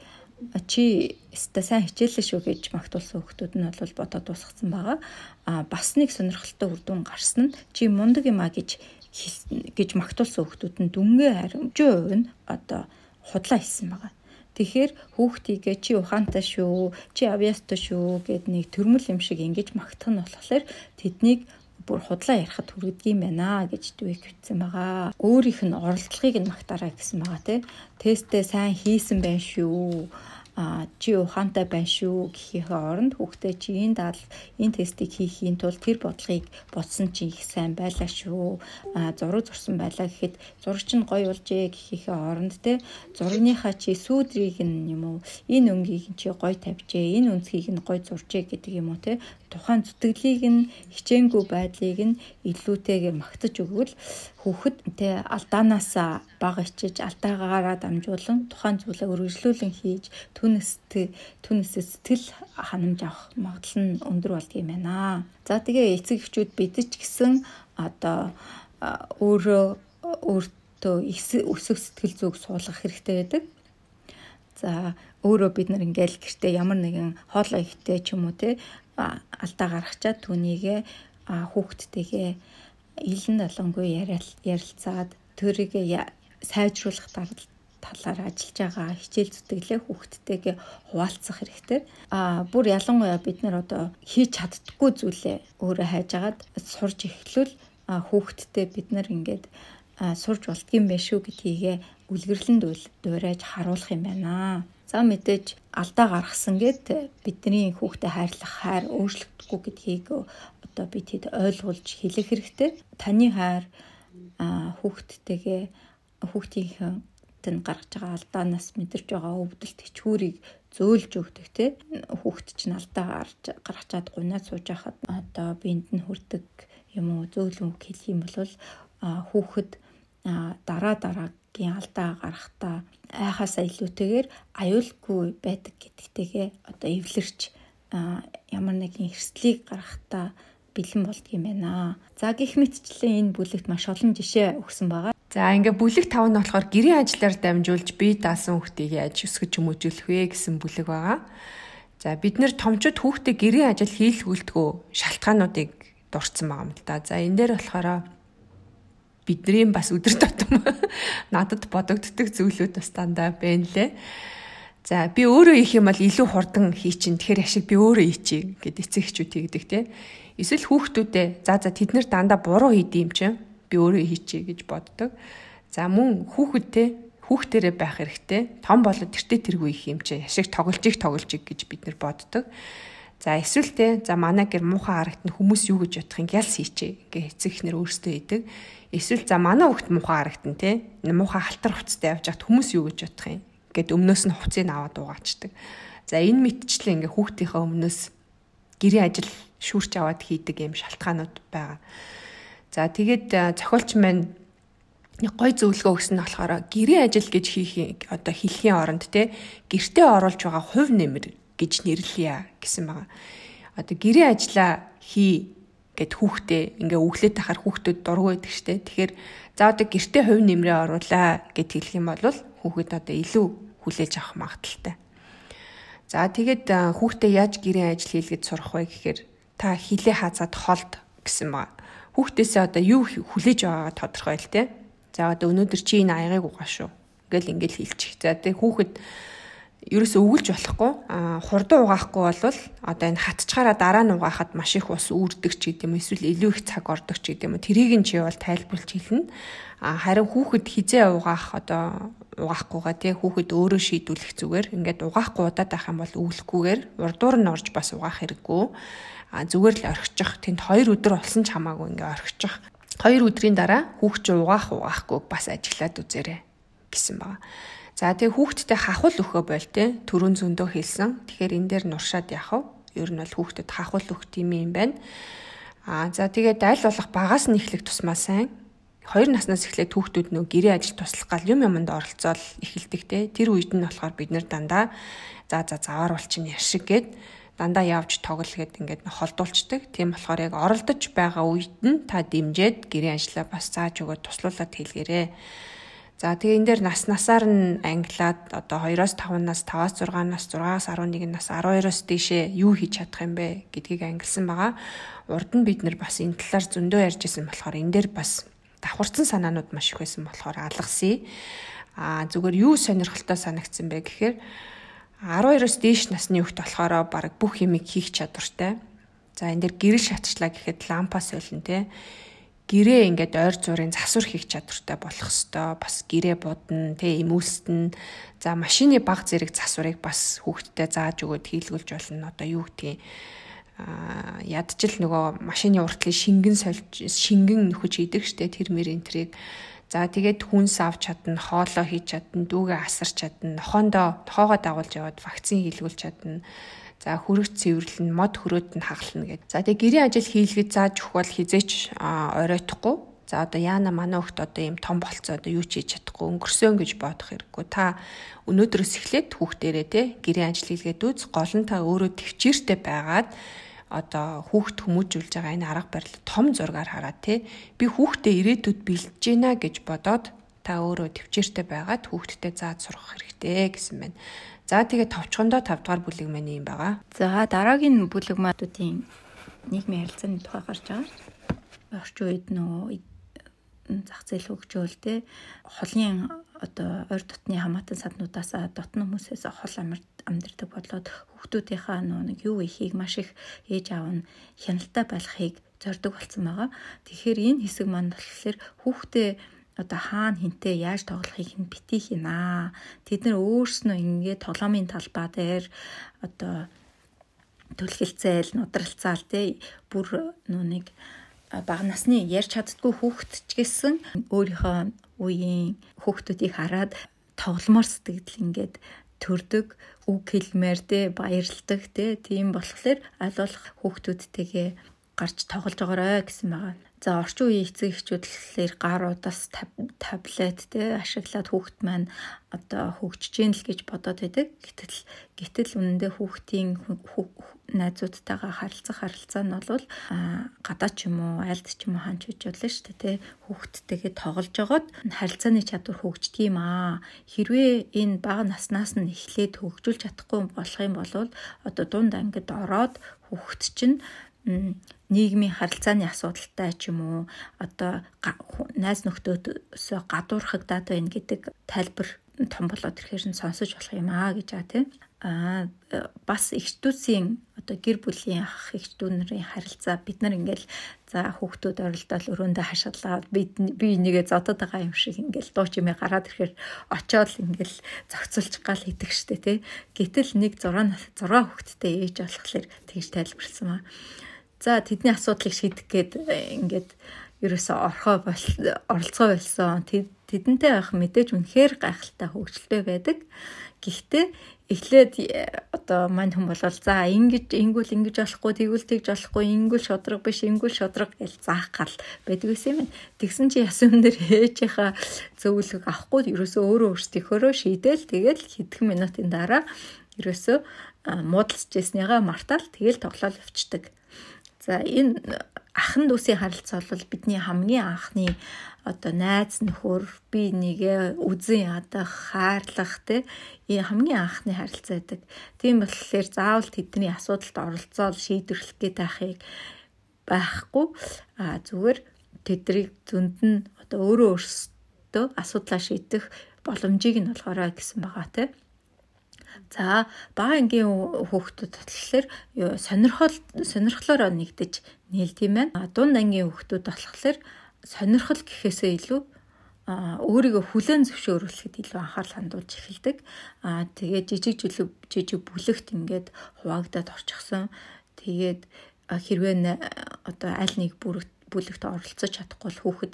чи өстой сайн хичээлээ шүү гэж магтуулсан хүүхдүүд нь бол бодоод дуусгацсан байгаа. Аа бас нэг сонирхолтой үр дүн гарсан нь чи мундаг юм а гэж гэж магтуулсан хүүхдүүд нь дүнгээ харамжуу нь одоо худлаа хийсэн байгаа. Тэгэхээр хүүхдийгээ чи ухаантай шүү, чи авьяастай шүү гэд нэг төрмөл юм шиг ингэж магтах нь болохоор тэднийг бүр худлаа ярихад хүргэдэг юм байна гэж дүүх хэлсэн байгаа. Өөрийнх нь оролдлогыг нь магтаарай гэсэн байгаа тий. Тестээ сайн хийсэн байх шүү чи ухаантай байна шүү гэхийнхээ оронд хүүхдээ чи энэ дал энэ тестийг хийхийн тулд тэр бодлогыг бодсон чи их сайн байлаа шүү. Зураг зурсан байлаа гэхэд зурагч нь гоё болжээ гэхийнхээ оронд те зурагныхаа чи сүүдрийг нь юм уу энэ өнгийг чи гоё тавьжээ энэ өнцгийг нь гоё зуржээ гэдэг юм уу те тухайн зүтгэлийг нь хичээнгүй байдлыг нь илүүтэйгээр магтаж өгвөл хүүхэд тэ алдаанаасаа бага ичиж алдаагаараа дамжуулан тухайн зүйлээ үргэлжлүүлэн хийж түнэс түнэс сэтгэл ханамж авах магадлал нь өндөр болдгийм байна. За тэгээ эцэг эхчүүд бид ч гэсэн одоо өөрөө өөртөө өсөх сэтгэл зүг суулгах хэрэгтэй байдаг. За өөрөө бид нар ингээл гэртээ ямар нэгэн хоолой ихтэй ч юм уу те алдаа гаргачаад түүнийгээ хүүхдтэйгээ илэн далангүй ярилцаад тэрийг сайжруулах талаар ажиллаж байгаа хичээл зүтгэлээ хүүхдтэйгээ хуваалцах хэрэгтэй. Аа бүр ялангуяа бид нар одоо хийж чаддггүй зүйлээ өөрөө хайж агаад сурж эхлүүл хүүхдтэй бид нар ингээд сурж болдгийм байх шүү гэдгийгээ үлгэрлэн дуурайж харуулах юм байна. За мэдээж алдаа гаргасан гэд бидний хүүхдэд хайрлах хайр өөрчлөгдөхгүй гэдгийг одоо би тэд ойлгуулж хэлэх хэрэгтэй. Таны хайр хүүхдтэйгээ хүүхдийнхээ тэн гаргаж байгаа алдаанаас мэдэрч байгаа өвдөлт хичүүрийг зөөлж өгдөг те хүүхд чинь алдаа гарч гаргачаад гунаа сууж хахад одоо биэнд нь хүрдэг юм уу зөөлөн хэлэх юм бол хүүхэд дараа дараагийн алдаа гарахтаа айхаасаа илүүтэйгээр аюулгүй байдаг гэдэгтэйгээ одоо эвлэрч ямар нэгэн эрсдлийг гаргахтаа бэлэн болдго юм байна. За гих мэтчлэн энэ бүлэгт маш олон жишээ өгсөн байгаа. За ингээ бүлэг 5 нь болохоор гэрийн ажлаар дамжуулж бие даасан хүүхдийг яаж өсгөж хүмүүжүүлэх вэ гэсэн бүлэг байгаа. За бид нэр томчууд хүүхдээ гэрийн ажил хийх үлдгөө шалтгаануудыг дурдсан байгаа юм л да. За энэ дээр болохоор бидний бас өдөр тутам надад бодогддог зүйлүүд бас дандаа байна лээ. За би өөрөө их юм бол илүү хурдан хий чин тэгэхээр ашиг би өөрөө хийчий гэд эцэг эхчүүд тэгдэг те. Эсвэл хүүхдүүдээ за за тэд нэр дандаа буруу хийдэм чинь би өөрөө хийчий гэж боддог. За мөн хүүхэдтэй хүүхдэрээ байх хэрэгтэй. Том болоод тэртээ тэргүй их юм чи ашиг тоглож их гэж бид нар боддог. За эсвэл те за манай гэр муухай харагтана хүмүүс юу гэж бодох юм гялс хийчээ гэ эцэг ихнэр өөрсдөө идэг. Эсвэл за манай хүүхд муухай харагтана те муухай халтар хувцастай явж хат хүмүүс юу гэж бодох юм гэд өмнөөс нь хувцсыг аваад угаачдаг. За энэ мэдчлэн ингээ хүүхдийнхээ өмнөөс гэрийн ажил шүүрч аваад хийдэг юм шалтгаанууд байгаа. За тэгээд зохиолч маань гой зөвлөгөө өгсөн нь болохоор гэрийн ажил гэж хийх одоо хэлхийн оронд те гэртээ оруулж байгаа хувь нэмэр гэж нэрлэе гэсэн байгаа. Одоо гэрийн ажлаа хий гэд хүүхдээ ингээ өглөө тахаар хүүхдэд дургүй байдаг штэ. Тэгэхээр за одоо гэртээ хувь нэмрээ оруулаа гэд хэлэх юм бол хүүхэд одоо илүү хүлээж авах магадaltaй. За тэгээд хүүхдээ яаж гэрийн ажил хийлгэж сурах вэ гэхээр та хилээ хаазаад холд гэсэн ба. Хүүхдээсээ одоо юу хүлээж байгаагаа тодорхой л те. За одоо өнөөдөр чи энэ аягыг угаа шүү. Ингээл ингээл хэлчих. За тэг хүүхэд ерөөсөө өгүүлж болохгүй а хурдан угаахгүй бол одоо энэ хатчгаараа дараа нь угаахад маш их ус үүрдэг ч гэдэм юм эсвэл илүү их цаг ордог ч гэдэм юм тэрийг нь чи бол тайлбарлаж хэлнэ а харин хүүхэд хизээ угаах одоо угаахгүйгаа тий хүүхэд өөрөө шийдвүлэх зүгээр ингээд угаахгүй удаад байх юм бол өвлөхгүйгээр урдуур нь орж бас угаах хэрэггүй зүгээр л орхичих тэнд 2 өдөр болсон ч хамаагүй ингээ орхичих 2 өдрийн дараа хүүхд чи угаах угаахгүй бас ажиглаад үзээрэй гэсэн байна За тэгээ хүүхдтэй хахуул өгөхөө боль те төрөн зөндөө хэлсэн. Тэгэхээр энэ дээр нуршаад вэ? Ер нь бол хүүхдэд хахуул өгөх тийм юм байна. Аа за тэгээд аль болох багаас нь эхлэх тусмаа сайн. Хоёр наснаас эхлээд хүүхдүүд нөө гэрээ ажил туслах гал юм юмд оролцоол эхэлдэг те. Тэр үед нь болохоор бид нэр дандаа за за заваар бол чинь яшиг гээд дандаа явж тоглол гээд ингээд холдуулцдаг. Тийм болохоор яг оролдож байгаа үед нь та дэмжиж гэрээ ажлаа бас зааж өгөөд туслуулаад хэлгээрээ. За тэгээ энэ дээр нас насаар нь англиад одоо 2-оос 5 нас, 5-аас 6 нас, 6-аас 11 нас, 12-оос дээшээ юу хийж чадах юм бэ гэдгийг ангилсан байгаа. Урд нь бид нар бас энэ талаар зөндөө ярьж исэн болохоор энэ дээр бас давхарцсан санаанууд маш их байсан болохоор алгасъя. Аа зүгээр юу сонирхолтой санагдсан бэ гэхээр 12-оос дээш насны хүүхд болохоор баг бүх юмыг хийх чадвартай. За энэ дээр гэрэл шатчлаа гэхэд лампас байлна те. Гэрээ ингээд ойр зургийн засвар хийх чадвартай болох хэвээр бас гэрээ будна тэ имүүлстэн за машины баг зэрэг засварыг бас хүүхдтэд зааж өгөөд хийлгүүлж болно. Одоо юу гэдгийг ядчил нөгөө машины уртлын шингэн сольж шингэн нөхөж идэг штэ. Тэр мэр энтрийг за тэгээд хүнс авч чадна хоолоо хийж чадна дүүгээ асарч чадна нохоондоо тоогоо дагуулж яваад вакцин хийлгүүлж чадна За хүрэгт цэвэрлэн мод хөрөөд нь хагална гэд. За тэгээ гэрийн ажил хийлгэж зааж өгөх бол хизээч оройтхгүй. За одоо яана манай хөлт одоо ийм том болцоо одоо юу ч хийж чадахгүй өнгөрсөн гэж бодох хэрэггүй. Та өнөөдрөөс эхлээд хүүхдэрээ те гэрийн ажил хийлгээд үз гол нь та өөрөө төвчээртэй байгаад одоо хүүхд хүмүүжүүлж байгаа энэ арга барил том зургаар хараад те би хүүхдээ ирээдүйд бэлдэж гинэ гэж бодоод та өөрөө төвчээртэй байгаад хүүхдтэй зааж сургах хэрэгтэй гэсэн байна. За тэгээ товчхондоо 5 дугаар бүлэг маань юм байгаа. За дараагийн бүлэг маадуудын нийгмийн харилцааны тухай гарч байгаа. Орчин үед нөгөө зах зээл хөгжөөлтэй холын одоо ойр дотны хамаатан саднуудаас дотны хүмүүсээс хол амьдэрдэг бодлоод хүүхдүүдийнхаа нэг юу ихийг маш их ээж аав нь хяналттай байлгахыг зорддог болсон байгаа. Тэгэхээр энэ хэсэг маань болохоор хүүхдээ одоо хаана хинтээ яаж тоглохыг нь битгий хийнэ. Тэд нар өөрснөө ингээд тоглоомын талбай дээр одоо төлхөлцөөл, нудралцаал те бүр нүг бага насны ярьж чаддгүй хүүхэд ч гэсэн өөрийнхөө үеийн хүүхдүүдийг хараад тогломоор сэтгэл ингээд төрдөг үг хэлмээр те баярлдаг те тийм болохоор аль болох хүүхдүүдтэйгээ гарч тоглож байгаарэ гэсэн байгаа. За орчин үеийн эцэг эхчүүд болохоор гар удаас таблет тэ ашиглаад хүүхэд маань одоо хөгжиж гин л гэж бодоод байдаг. Гэтэл гэтэл үнэндээ хүүхдийн найзуудтайгаа харилцах харилцаа нь бол гадаа ч юм уу айлд ч юм уу ханч гэж бодлоо шүү дээ тэ хүүхдтэйгээ тоглож жагаад харилцааны чадвар хөгждөг юм аа хэрвээ энэ бага наснаас нь эхлээд хөгжүүлж чадахгүй болох юм бол одоо дунд ангид ороод хүүхд чинь нийгмийн харилцааны асуудалтай ч юм уу? Одоо найз нөхдөөсөө гадуурхагдаад байна гэдэг тайлбар том болоод ирэхээр нь сонсож болох юм аа гэж аа тийм. А бас эхчдүүсийн одоо гэр бүлийн ах нарын харилцаа бид нар ингээл за хүүхдүүд оролдоод өрөөндөө хашаалаад би би нэгээ зодод байгаа юм шиг ингээл дуу чимээ гараад ирэхээр очоод ингээл зохицуулж гал идэх штэ тий. Гэтэл нэг 6 6 хүүхэдтэй ээж болохоор тэгж тайлбарлсан ба За тэдний асуудлыг шийдэх гээд э, ингээд ерөөсөө орхоо бол оролцоо болсон. Тэдэнтэй байх мэдээж үнэхээр гайхалтай хөвгчлөлтэй байдаг. Гэхдээ эхлээд э, одоо мань хүн болол за ингэж ингүүл ингэж болохгүй тэгвэл тэгж болохгүй ингүүл шодрог биш ингүүл шодрог гэж заах гал байдаг юм. Тэгсэн чи ясан өндөр ээжийнхаа зөвлөгөө авахгүй ерөөсөө өөрөө өөрсдийнхөөрөө шийдэл тэгэл хэдхэн минутын дараа ерөөсөө муудалж яснийгаа мартаал тэгэл тоглоал явцдаг. За энэ ахан дүүсийн харилцаа бол бидний хамгийн анхны одоо найз нөхөр би нэгэ үзэн ядах хайрлах те энэ хамгийн анхны харилцаа байдаг. Тийм болохоор заавал тэдний асуудалд оролцоод шийдвэрлэх гээд байхыг байхгүй а зүгээр тэдрийг зөнд нь одоо өөрөө өөрсдөө асуудлаа шийдэх боломжийг нь олгоорой гэсэн байгаа те. За бага ангийн хүүхдүүд болохоор сонирхол сонирхлоор нэгдэж нээлт юм байна. Дунд ангийн хүүхдүүд болохоор сонирхол гэхээсээ илүү өөрийгөө хүлэн зөвшөөрүүлэхэд илүү анхаарал хандуулж эхэлдэг. Аа тэгээд жижиг жижиг жижиг бүлэгт ингээд хуваагдаад орчихсон. Тэгээд хэрвээ одоо аль нэг бүлэгт оролцож чадахгүй бол хүүхэд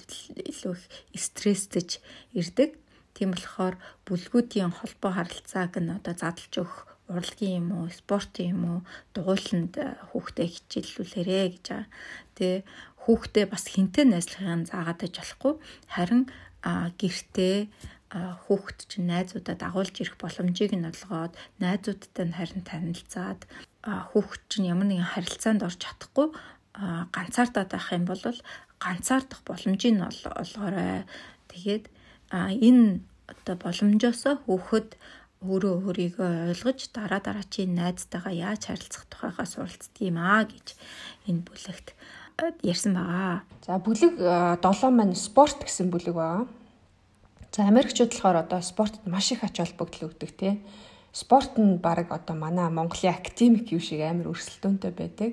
илүү их стресстэй ирдэг. Тийм болохоор бүлгүүдийн холбоо харилцааг нь одоо задлж өгөх урлагийн юм уу, спортын юм уу, дугуйланд э, хүүхдээ хичээллүүлээрэ гэж байгаа. Тэгээ хүүхдээ бас хинтээ найзлахын заагаад байж болохгүй. Харин гэртээ хүүхэд чинь найзуудаа дагуулж ирэх боломжийг нь олгоод найзуудтай нь харин танилцаад хүүхэд чинь ямар нэгэн харилцаанд орж чадахгүй ганцаардаад байх юм бол ганцаардах боломжийг нь олгоорой. Тэгээд энэ одоо боломжоосоо хөөхд өөрөө өөрийгөө ойлгож дараа дараачийн найзтайгаа яаж харилцах тухайгаа суралцдаг юм аа гэж энэ бүлэгт ярьсан байгаа. За бүлэг 7 маань спорт гэсэн бүлэг байгаа. За Америкчууд болохоор одоо спортод маш их ач холбогдол өгдөг тий. Спорт нь баг одоо манай Монголын академик юу шиг амар өрсөлдөөнтэй байдаг.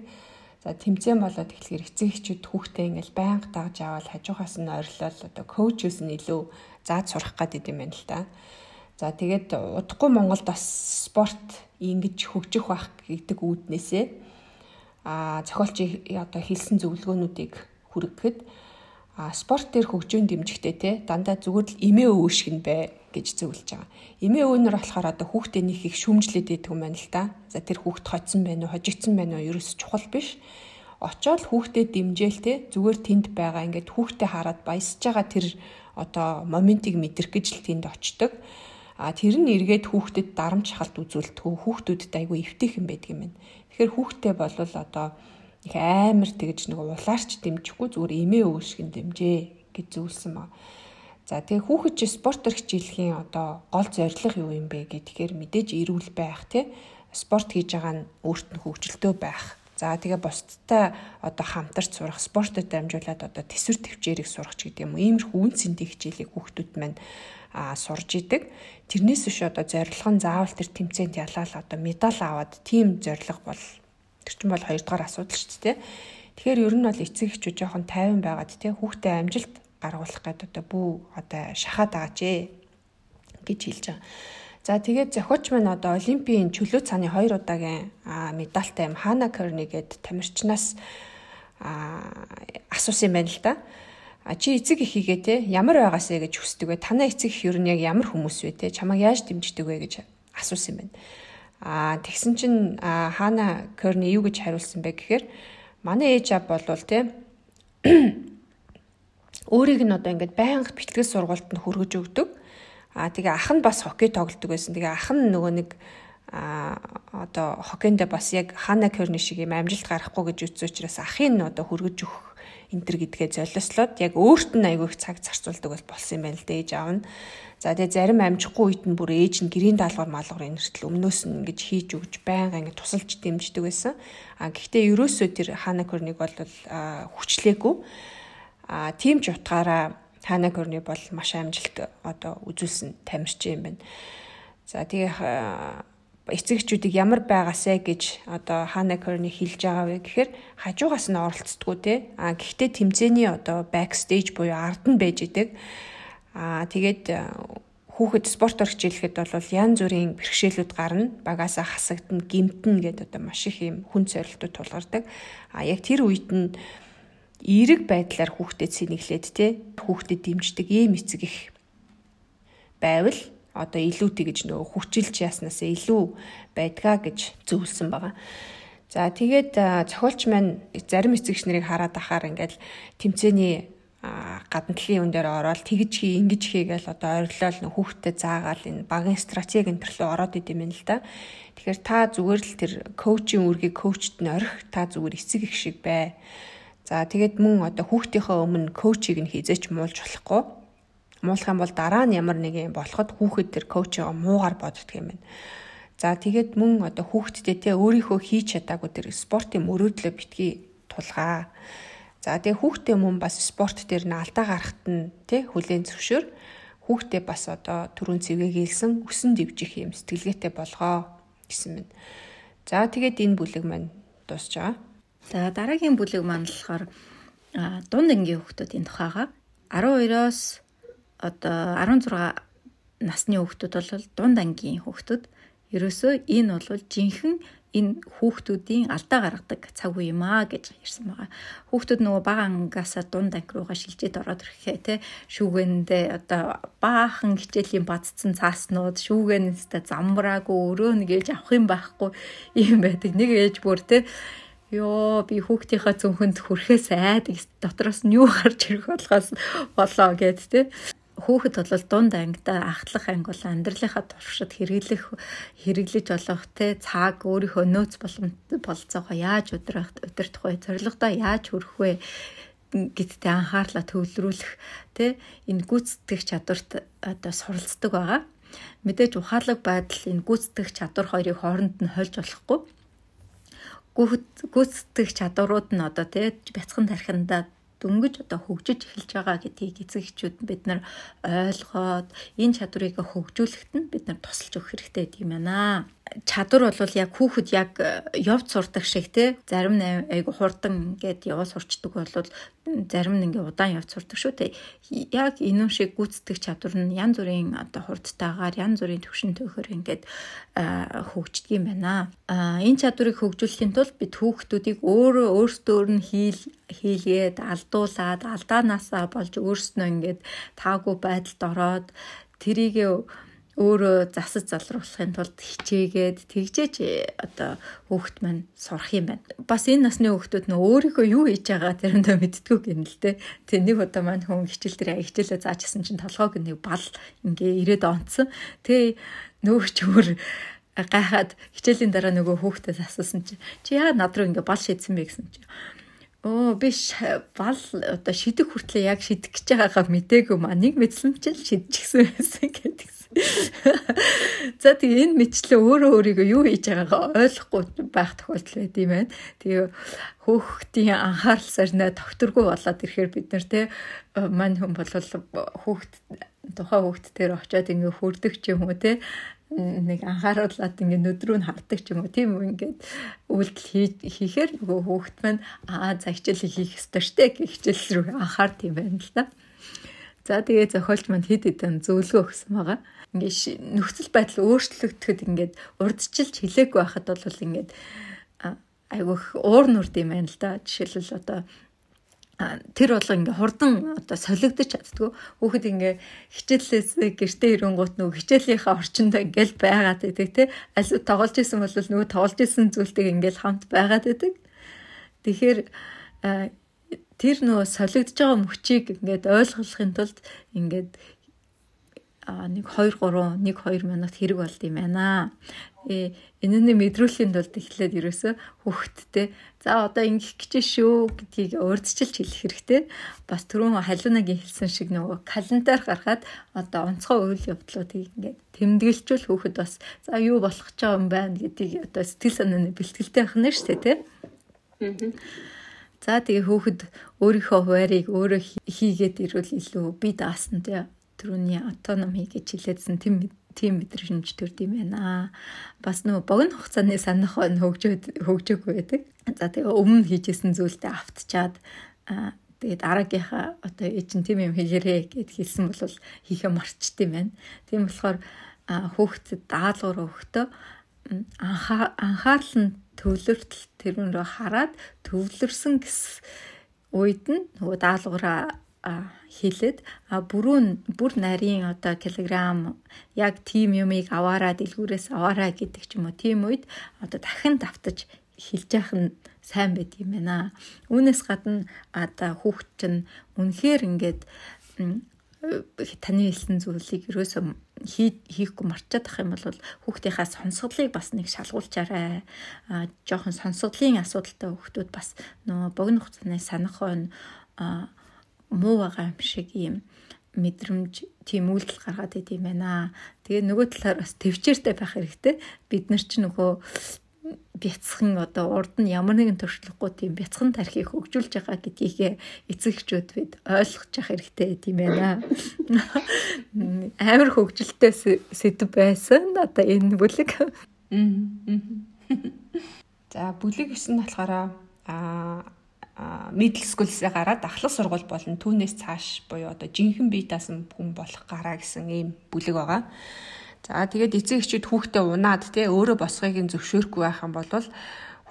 За тэмцээн болоод эхлэхээр эцэг эхчүүд хүүхдээ ингээл байнга дагж аваад хажуухаас нь ойрлол одоо коучус нь илүү зааж сурах гэдэг юм байна л та. За тэгээд удахгүй Монголд бас спорт ингэж хөгжих байх гэдэг үүднээсээ а зохиолч одоо хэлсэн зөвлөгөөнүүдийг хүргэхэд спорт дээр хөгжөөнд дэмжихтэй те дандаа зүгээр л эмээ өвөшг нь бай гэж зөвлөж байгаа. Эмээ өвнөр болохоор одоо хүүхдээ нэг их шүмжлээд байдаг юм байна л да. За тэр хүүхд хоцсон байна уу, хожигдсан байна уу ерөөс чухал биш. Очоод хүүхдэд дэмжээл те зүгээр тэнд байгаа ингээд хүүхдээ хараад баясаж байгаа тэр одоо моментиг мэдрэх гэж л тэнд очдог. А тэр нь эргээд хүүхдэд дарамт шахалт үзүүлдэг. Хүүхдүүдэд айгүй эвтэх юм байдаг юм байна. Тэгэхээр хүүхдээ бол одоо их амар тэгэж нэг улаарч дэмжихгүй зүгээр эмээ өвшгэн дэмжээ гэж зүйлсэн ба. За тэгээ хүүхэд чи спортоор хичээлэхийн одоо гол зорилго юу юм бэ гэхээр мэдээж эрүүл байх тий спорт хийж байгаа нь өөрт нь хөгжилтөө байх. За тэгээ бусдтай одоо хамтарч сурах спортод дамжуулаад одоо төсвөр төвчээрийг сурах ч гэдэг юм. Иймэрхүү үн цэнтэй хичээлийг хүүхдүүд маань а сурж идэг. Тэрнээс биш одоо зорилго нь заавал тэр тэмцээнд ялаад одоо медаль аваад тийм зорилго бол тэр чинь бол хоёрдугаар асуудал шүү дээ. Тэгэхээр ер нь бол эцэг эхчүүд жоохон тайван байгаад тий хүүхдээ амжилт гаргуулах гэдэг одоо бүү одоо шахаад байгаа ч гэж хэлж байгаа. За тэгээд зохиолч маань одоо Олимпийн чөлөө цааны 2 удаагийн медальтай юм Хана Керни гээд тамирчнаас асуусан юм байна л да. А чи эцэг эхийгээ те ямар байгаасэ гэж хүсдэг вэ? Танай эцэг эх ер нь яг ямар хүмүүс вэ те? Чамайг яаж дэмждэг вэ гэж асуусан юм байна. А тэгсэн чинь Хана Керни юу гэж хариулсан бэ гэхээр манай ээж аав болвол те өөрийг нь одоо ингээд байнга бэлтгэл сургуультанд хүргэж өгдөг. Аа тэгээ ах нь бас хоккей тоглодог байсан. Тэгээ ах нь нөгөө нэг а одоо хоккейндээ бас яг Хана Керни шиг юм амжилт гарахгүй гэж үзсэн учраас ахын нь одоо хүргэж өгөх энтер гэдгээ золиослоод яг өөрт нь айгүй их цаг зарцуулдаг бол болсон юм байна л дээж аав нь. За тэгээ зарим амжихгүй үед нь бүр ээж нь гэрийн даалгавар маалгавар энэртэл өмнөөс нь ингэж хийж өгч байнга ингэ тусалж дэмждэг байсан. А гэхдээ ерөөсөө тэр Хана Керник бол хүчлээгүй А тийм ч утгаараа Хана Корни бол маш амжилт одоо үзүүлсэн тамирчин юм байна. За тэгээ эцэгчүүдийг ямар байгаасэ гэж одоо Хана Корни хэлж байгаа вэ гэхээр хажуугаас нь оролцдоггүй те. А гэхдээ тэмцээний одоо бэкстейж буюу ард нь байж идэг. А тэгээд хүүхэд спортоор хичээлэхэд бол янз бүрийн бэрхшээлүүд гарна. Багаасаа хасагдана, гимтэн гэдэг одоо маш их юм хүн зорилтууд тулгардаг. А яг тэр үед нь эерэг байдлаар хүүхдэд сэнэглээд те хүүхдэд дэмждэг ийм эцэг их байвал одоо илүү тэгж нөгөө хүчилж яснасаа илүү байдгаа гэж зөвлөсөн байгаа. За тэгээд зохиолч маань зарим эцэгч нарыг хараад ахаар ингээл тэмцээний гадна талын үн дээр ороод тэгж хий ингэж хий гэж одоо ойрлол хүүхдэд заагаал энэ багийн стратеги энэ төрлөө ороод идэм юм л да. Тэгэхээр та зүгээр л тэр коучийн үргийг коучт нь орхих та зүгээр эцэг их шиг бай. За тэгээд мөн одоо хүүхдийнхээ өмнө коучийг нь хизээч муулж болохгүй. Муулах юм бол дараа нь ямар нэг юм болоход хүүхэд тэр коучоо муугар боддог юм байна. За тэгээд мөн одоо хүүхдтэй те өөрийнхөө хийж чадаагүй тэр спортын мөрөөдлөө битгий тулгаа. За тэгээ хүүхдээ мөн бас спорт дээр нь алдаа гарахт нь те хүлээн зөвшөөр хүүхдээ бас одоо түрүүн цэвээгээлсэн өсөн дивжих юм сэтгэлгээтэй болгоо гэсэн мэд. За тэгээд энэ бүлэг маань дуусж байгаа. За дараагийн бүлэг маань болохоор дунд ангийн хүүхдүүдийн тухайга 12-оос одоо 16 насны хүүхдүүд бол дунд ангийн хүүхдүүд ерөөсөө энэ бол жинхэнэ энэ хүүхдүүдийн алдаа гаргадаг цаг үе юм аа гэж ярьсан байгаа. Хүүхдүүд нөгөө бага ангасаа дунд анги руугаа шилжээд ороод ирэхээ те шүүгэндээ одоо баахан хичээлийн бадцсан цааснууд шүүгэнэстэ замбраагүй өрөө нэгэж авах юм байхгүй юм байдаг. Нэг ээж бүр те ёо би хүүхдийнхаа зөвхөнд хүрэхээс айдаг дотроос нь юу гарч ирэх болохоос болоо гэд те хүүхэд бол дунд ангида ахтлах анги бол амьдралынхаа туршид хэрэглэх хэрэглэж болох те цаг өөрийнхөө нөөц болцоогоо яаж удирдах удирдах вэ зорилгодоо яаж хүрэх вэ гэдэгт анхаарлаа төвлөрүүлэх те энэ гүйцэтгэх чадварт одоо суралцдаг байгаа. Мэдээж ухаалаг байдал энэ гүйцэтгэх чадвар хоёрыг хооронд нь хольж болохгүй. Гүйцэтгэх чадварууд нь одоо те бяцхан тархиндаа дөнгөж одоо хөгжиж эхэлж байгаа гэдгийг эцэг эхчүүд бид нар ойлгоод энэ чадварыг хөгжүүлэхэд нь бид нар тусалж өгөх хэрэгтэй гэдэг юм байна чадвар бол яг хүүхэд яг э, явц сурдаг шиг те. Зарим айгу хурдан ингээд яваа сурчдаг бол зарим нь ингээ удаан явц сурдаг шүү те. Яг энэ шиг гүйцэтгэх чадвар нь янз бүрийн одоо хурдтайгаар янз бүрийн төвшин төхөр ингээд э, хөгждөг юм байна. А энэ чадварыг хөгжүүлэхийн тулд бид хүүхдүүдийг өөрөө өөрсдөө нь хийл хийлгээд алдуулаад алдаанаасаа болж өөрснөө ингээд таагүй байдалд ороод тэрийг өөрөө засаж залруулахын тулд хичээгээд тэгжээч одоо хүүхэд маань сурах юм байна. Бас энэ насны хүүхдүүд нөө өөрийнхөө юу хийж байгаа тэрэндээ мэддгүү гэнэ л те. Тэг нэг удаа маань хүн хичээл дээр хичээлээ заажсэн чинь толгойг нэг бал ингээ ирээд онцсон. Тэг нөгөө ч өөр гайхаад хичээлийн дараа нөгөө хүүхдэд асуусан чи чи яа над руу ингээ бал шийдсэн бэ гэсэн чи Оо би бал одоо шидэх хүртлээ яг шидэх гэж байгаагаа мдээгүй маа нэг мэдсэн чинь шидчихсэн байсан гэдэг За тэгээ энэ мэтчлээ өөрөө өөрийгөө юу хийж байгаагаа ойлгохгүй байх тохиолдол байд юм байна. Тэгээ хөөхтийн анхаарал сарнаа тогтургүй болоод ирэхээр бид нар те мань хүн бол хөөхт тухайн хөөхт дээр очиод ингээ хөрдөг ч юм уу те нэг анхааруулад ингээ нүдрүү нь хавдаг ч юм уу тийм үү ингээд үйлдэл хийхээр нөгөө хүүхэд маань аа за хичээл хийх ёстой штэ гэх хичээл рүү анхаард юм байна л да. За тэгээ зохиолч манд хэд хэдэн зөвлөгөө өгсөн байгаа. Ингээ нөхцөл байдал өөрчлөгдөхөд ингээд урдчилж хилээгүй байхад бол ингээд айгүйх уур нүрд юм байна л да. Жишээлбэл одоо тэр бол ингээ хурдан одоо солигдож чаддгүй хүүхэд ингээ хичээлээс гэртээ ирэнгуут нөгөө хичээлийнхаа орчинд ингээл байгаад байдаг тий аль тоглож исэн бол нөгөө тоглож исэн зүйлтэйг ингээл хамт байгаад байдаг. Тэгэхээр тэр нөгөө солигдож байгаа мөчийг ингээд ойлгохын тулд ингээд 1 2 3 1 2 минут хэрэг болд юм байна. Э энэний мэдрүүлэхийн тулд эхлээд ерөөсө хүүхдтэй за одоо ингэх гэж шүү гэдгийг урдчилж хэлэх хэрэгтэй. Бас түрүүн халуунагийн хэлсэн шиг нөгөө календар гаргаад одоо онцгой үйл явдлуудыг ингээд тэмдэглэжүүл хүүхэд бас за юу болох ч юм байна гэдгийг одоо сэтгэл санааны бэлтгэлтэй байх нь шүү дээ. Аа За тэгээ хөөхд өөрийнхөө хуваарийг өөрөө хийгээд ирвэл илүү би даасан тэ түрүүний автономи гэж хэлээдсэн тийм тийм мэдрэмж төрд юм байна. Бас нөгөө богино хугацааны санах хөгжөөд хөгжөөгүй байдаг. За тэгээ өмнө хийжсэн зүйлдээ автчаад тэгээд дараагийнхаа одоо эчин тийм юм хийгэрээ гэд хэлсэн бол хийхэ марчт юм байна. Тийм болохоор хүүхдэд даалгавар өгөхдөө анхаарал нь төвлөртөл тэрүүн рүү хараад төвлөрсөн гэс үед нь нөгөө даалгавраа хийлээд а бүрүүн бүр нарийн одоо килограмм яг тийм юмыг аваараа дэлгүүрээс аваараа гэдэг ч юм уу тийм үед одоо дахин давтаж хилж яах нь сайн байд юм байна. Үүнээс гадна одоо хүүхд чинь үнэхээр ингээд таны хэлсэн зүйлийг ерөөсөө хийхгүй марчаад ах юм бол хүүхдийнхаа сонсголыг бас нэг шалгуулчаарай. А жоохон сонсголын асуудалтай хүүхдүүд бас нөгөө богино хугацааны санах хойно муу байгаа юм шиг юм мэдрэмж тийм үйлдэл гаргаад идэм байна. Тэгээ нөгөө талаар бас төвчээртэй байх хэрэгтэй. Бид нар ч нөгөө бяцхан одоо урд нь ямар нэгэн туршлагагүй тийм бяцхан тархийг хөгжүүлж байгаа гэдгийг эцэгчүүд бид ойлгож явах хэрэгтэй тийм ээ. Амар хөгжилтэй сэдв байсан. Одоо энэ бүлэг. За бүлэг 9 нь болохоор аа middle school-ээс гараад ахлах сургууль болон түүнээс цааш буюу одоо жинхэнэ бие даасан хүн болох гараа гэсэн ийм бүлэг байгаа. За тэгээд эцэг эхчүүд хүүхдээ унаад те өөрөө босхойг нь зөвшөөрөхгүй байх юм бол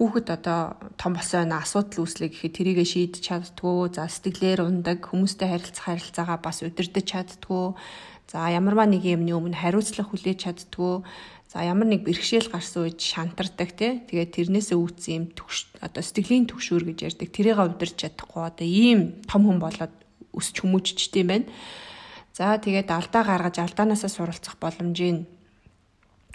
хүүхэд одоо том болсон асуудал үүслэ гэхэд тэрийгэ шийдэж чаддгүй. За сэтгэлээр ундаг, хүмүүстэй харилцах харилцаагаа бас удирдах чаддгүй. За ямарваа нэг юмны өмнө хариуцлага хүлээж чаддгүй. За ямар нэг бэрхшээл гарсан үед шантардаг тий. Тэгээд тэрнээсээ үүдсэн юм төгш одоо сэтгэлийн төгшүүр гэж ярьдаг. Тэрийг удирч чадахгүй одоо ийм том хүн болоод өсч хүмүүжчтэй юм байна. За тэгээд алдаа гаргаж алдаанаасаа суралцах боломжийг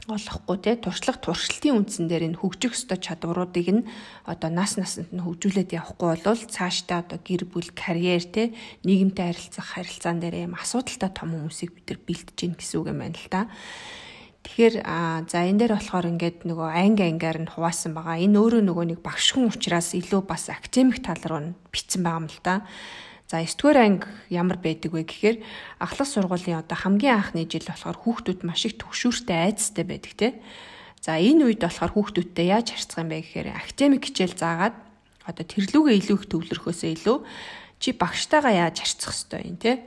олохгүй те туршлага туршилтын үндсэн дээр энэ хөгжих ёстой чадваруудыг нь одоо нас насанд нь хөгжүүлээд явахгүй бол цаашдаа одоо гэр бүл карьер те нийгэмтэй харилцах харилцаан дээр юм асуудалтай том хүмүүсийг бид нар бэлтэж гин гэсэн үг юм байна л та. Тэгэхээр за энэ дээр болохоор ингээд нөгөө анги ангиар нь хуваасан байгаа. Энэ өөрөө нөгөө нэг багш хүн учраас илүү бас академик тал руу нь бичсэн байгаа юм л та. За 9 дугаар анги ямар байдаг вэ гэхээр ахлах сургуулийн одоо хамгийн анхны жил болохоор хүүхдүүд маш их төгшүүртэй айцтай байдаг те. За энэ үед болохоор хүүхдүүдтэй яаж харьцах юм бэ гэхээр академик хичээл заагаад одоо тэрлүүгээ илүү их төвлөрөхөөсөө илүү чи багштайгаа яаж харьцах ёстой юм те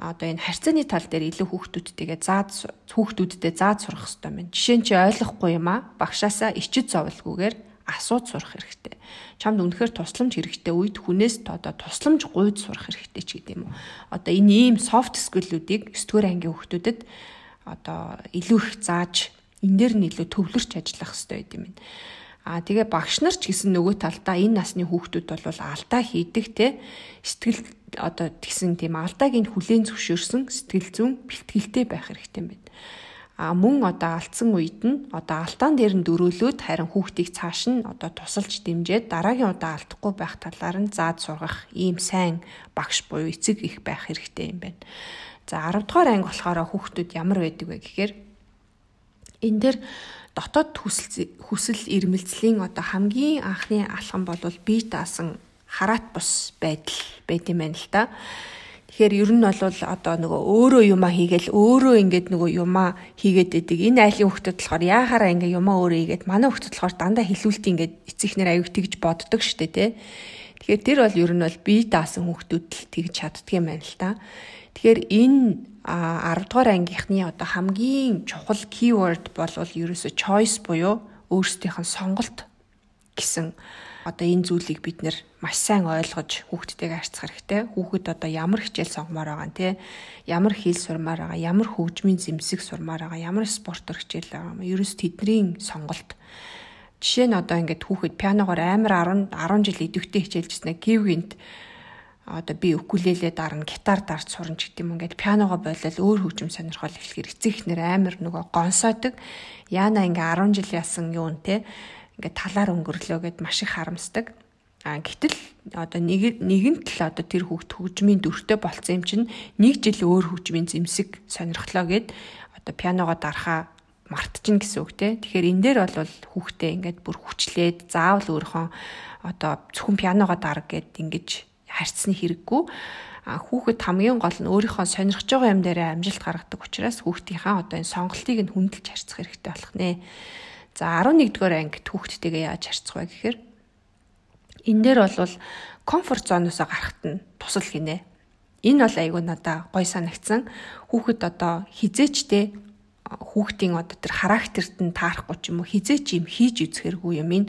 одоо энэ харьцааны тал дээр илүү хүүхдүүдтэйгээ заад хүүхдүүдтэй заад сурах хэрэгтэй байна. Жишээ нь чи ойлгохгүй юм а багшаасаа ичид зовлгүйгээр асууд сурах хэрэгтэй. Чамд үнэхээр тусламж хэрэгтэй үед хүнээс одоо тусламж гуйд сурах хэрэгтэй ч гэдэм үү. Одоо энэ ийм soft skill-үүдийг 9 дугаар ангийн хүүхдүүдэд одоо илүү их зааж энэ дээр нь илүү төвлөрч ажиллах хэрэгтэй байд юм байна. Аа тэгээ багш нар ч гэсэн нөгөө талдаа энэ насны хүүхдүүд бол алдаа хийдэг те сэтгэл одоо тэгсэн тийм алдааг нь хүлээн зөвшөөрсөн сэтгэл зүйн бэлтгэлтэй байх хэрэгтэй юм байна. А мөн одоо алдсан үед нь одоо алдаан дээр нь дөрөөлөөд харин хүүхдийг цааш нь одоо тусалж дэмжиж дараагийн удаа алдахгүй байх талаар нь заад сургах ийм сайн багш буюу эцэг их байх хэрэгтэй юм байна. За 10 дугаар анги болохоор хүүхдүүд ямар байдаг вэ гэхээр энэ дээр дотоод хүсэл хүсэл ирмэлцлийн одоо хамгийн анхны алхам бол бие даасан хараат бус байдал байт юм байна л та. Тэгэхээр ер нь бол одоо нөгөө өөрөө юмаа хийгээл өөрөө ингээд нөгөө юмаа хийгээд байдаг. Энэ айлын хөлтөд болохоор яахаараа ингээ юмаа өөрөө хийгээд манай хөлтөд болохоор дандаа хилүүлт ингээд эцэгнэр аюу тэгж боддог штэ тий. Тэгэхээр тэр бол ер нь бол бие даасан хүүхдүүд л тэгж чаддаг юм байна л та. Тэгэхээр энэ 10 дугаар ангийнхны одоо хамгийн чухал keyword бол ерөөсө choice буюу өөрсдийнх нь сонголт гэсэн одоо энэ зүйлийг бид нэр маш сайн ойлгож хүүхдтэйгээ харьцах хэрэгтэй. Хүүхэд одоо ямар хичээл сонгомоор байгаа нэ ямар хэл сурмаар байгаа, ямар хөгжмийн зэмсэг сурмаар байгаа, ямар спортоор хичээл байгаа юм. Ерөөс тэдний сонголт. Жишээ нь одоо ингээд хүүхэд пианогоор амар 10 10 жил идэвхтэй хичээлжсэн кивгинт одоо би укулеле дарна, гитар дарж сурна ч гэдэм юм. Ингээд пианогоо болол өөр хөгжим сонирхол эхлэхээр эцэг ихнэр амар нөгөө гонсоодаг. Яна ингээ 10 жил ясан юу нэ ингээ талаар өнгөрлөө гэд маш их харамсдаг. А гэтэл одоо нэг нэгэнт л одоо тэр хүүхд хөгжмийн дүртэй болцсон юм чинь нэг жил өөр хөгжмийн зэмсэг сонирхлоо гэд одоо пианогоо дарахаа мартчихна гэсэн үг те. Тэгэхээр энэ дээр бол хүүхдээ ингээд бүр хүчлээд заавал өөрхөн одоо зөвхөн пианогоо дарга гэд ингэж харьцны хэрэггүй хүүхэд хамгийн гол нь өөрийнхөө сонирхож байгаа юм дээр амжилт гаргадаг учраас хүүхдийнхаа одоо энэ сонголтыг нь хүндэлж харьцах хэрэгтэй болох нэ. За 11-р ангид хүүхдтэйгээ яаж харьцах вэ гэхээр энэ дээр бол комфорт зоноосоо гарахт нь тусал гинэ. Энэ бол айгүй надаа гой санагдсан. Хүүхэд одоо хизээчтэй хүүхдийн одоо тэр характерт нь таарахгүй ч юм уу хизээч юм хийж үзэхэргүй юм ин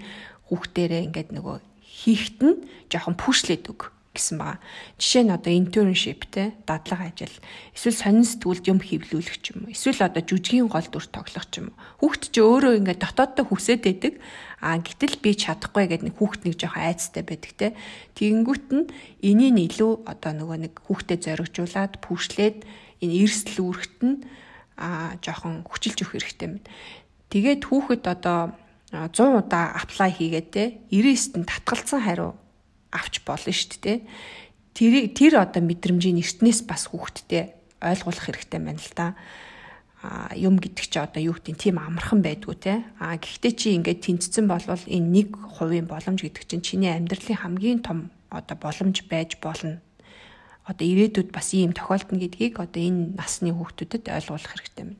хүүхдээрээ ингээд нөгөө хийхт нь жоохон пүшлээд өг гэсэн байгаа. Жишээ нь одоо internship те дадлага ажил эсвэл сонин сэтгүүлд юм хэвлүүлэх ч юм уу. Эсвэл одоо жүжигийн гол дүр тоглох ч юм уу. Хүүхд чи өөрөө ингээд дотооддоо хүсээд байдаг. А гэтэл би чадахгүй гэдэг нэг хүүхд нэг жоохон айцтай байдаг те. Тэгэнгүүт нь энийг илүү одоо нөгөө нэг хүүхдэд зоригжуулаад пүүшлээд энэ эрсдэл үүрэгт нь а жоохон хүчилж өгөх хэрэгтэй юм. Тэгээд хүүхэд одоо 100 удаа аплай хийгээд те 99-т нь татгалцсан хариу авч болно шүү дээ. Тэр тэр одоо мэдрэмжийн эртнээс бас хүүхдтэй ойлгуулах хэрэгтэй байна л да. юм гэдэг чи одоо юу гэдэг тийм амархан байдгүй те а гэхдээ чи ингээд тэнцсэн болвол энэ нэг хувийн боломж гэдэг чинь чиний амьдралын хамгийн том одоо боломж байж болно одоо ирээдүйд бас ийм тохиолдно гэдгийг одоо энэ насны хүүхдүүдэд ойлгуулах хэрэгтэй юм.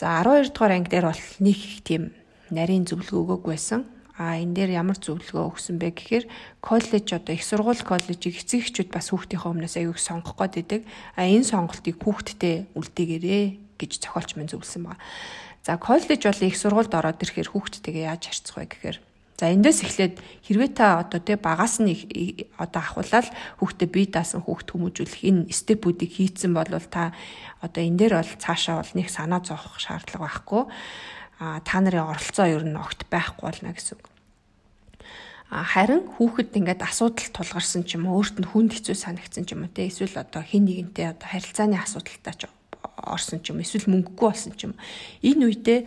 За 12 дугаар анги дээр бол нэг их тийм нарийн зөвлөгөө өгөөг байсан. А энэ дээр ямар зөвлөгөө өгсөн бэ гэхээр коллеж одоо их сургууль коллежийг эцэг эхчүүд бас хүүхдийнхээ өмнөөс аягүй сонгох гээд байдаг. А энэ сонголтыг хүүхдтэй үлдээгээрээ гэж зохиолч минь зөвлөсөн байна. За коллеж бол их сургуульд ороод ирэхээр хүүхдтэйгээ яаж харьцах вэ гэхээр За эндээс эхлээд хэрвээ та одоо тий багаас нь одоо ахуулаад хүүхдэд бие даасан хүүхд хүмүүжүүлэх энэ степүүдийг хийцэн бол та одоо энэ дээр бол цаашаа бол нэг санаа зовох шаардлага байхгүй. Та нарын оролцоо ер нь огт байхгүй болно гэсэн үг. Харин хүүхэд ингээд асуудал тулгарсан ч юм уу өөрт нь хүнд хэцүү санагдсан ч юм уу те эсвэл одоо хин нэгэнтэй одоо харилцааны асуудалтай ч орсон ч юм эсвэл мөнгөгүй болсон ч юм. Энэ үедээ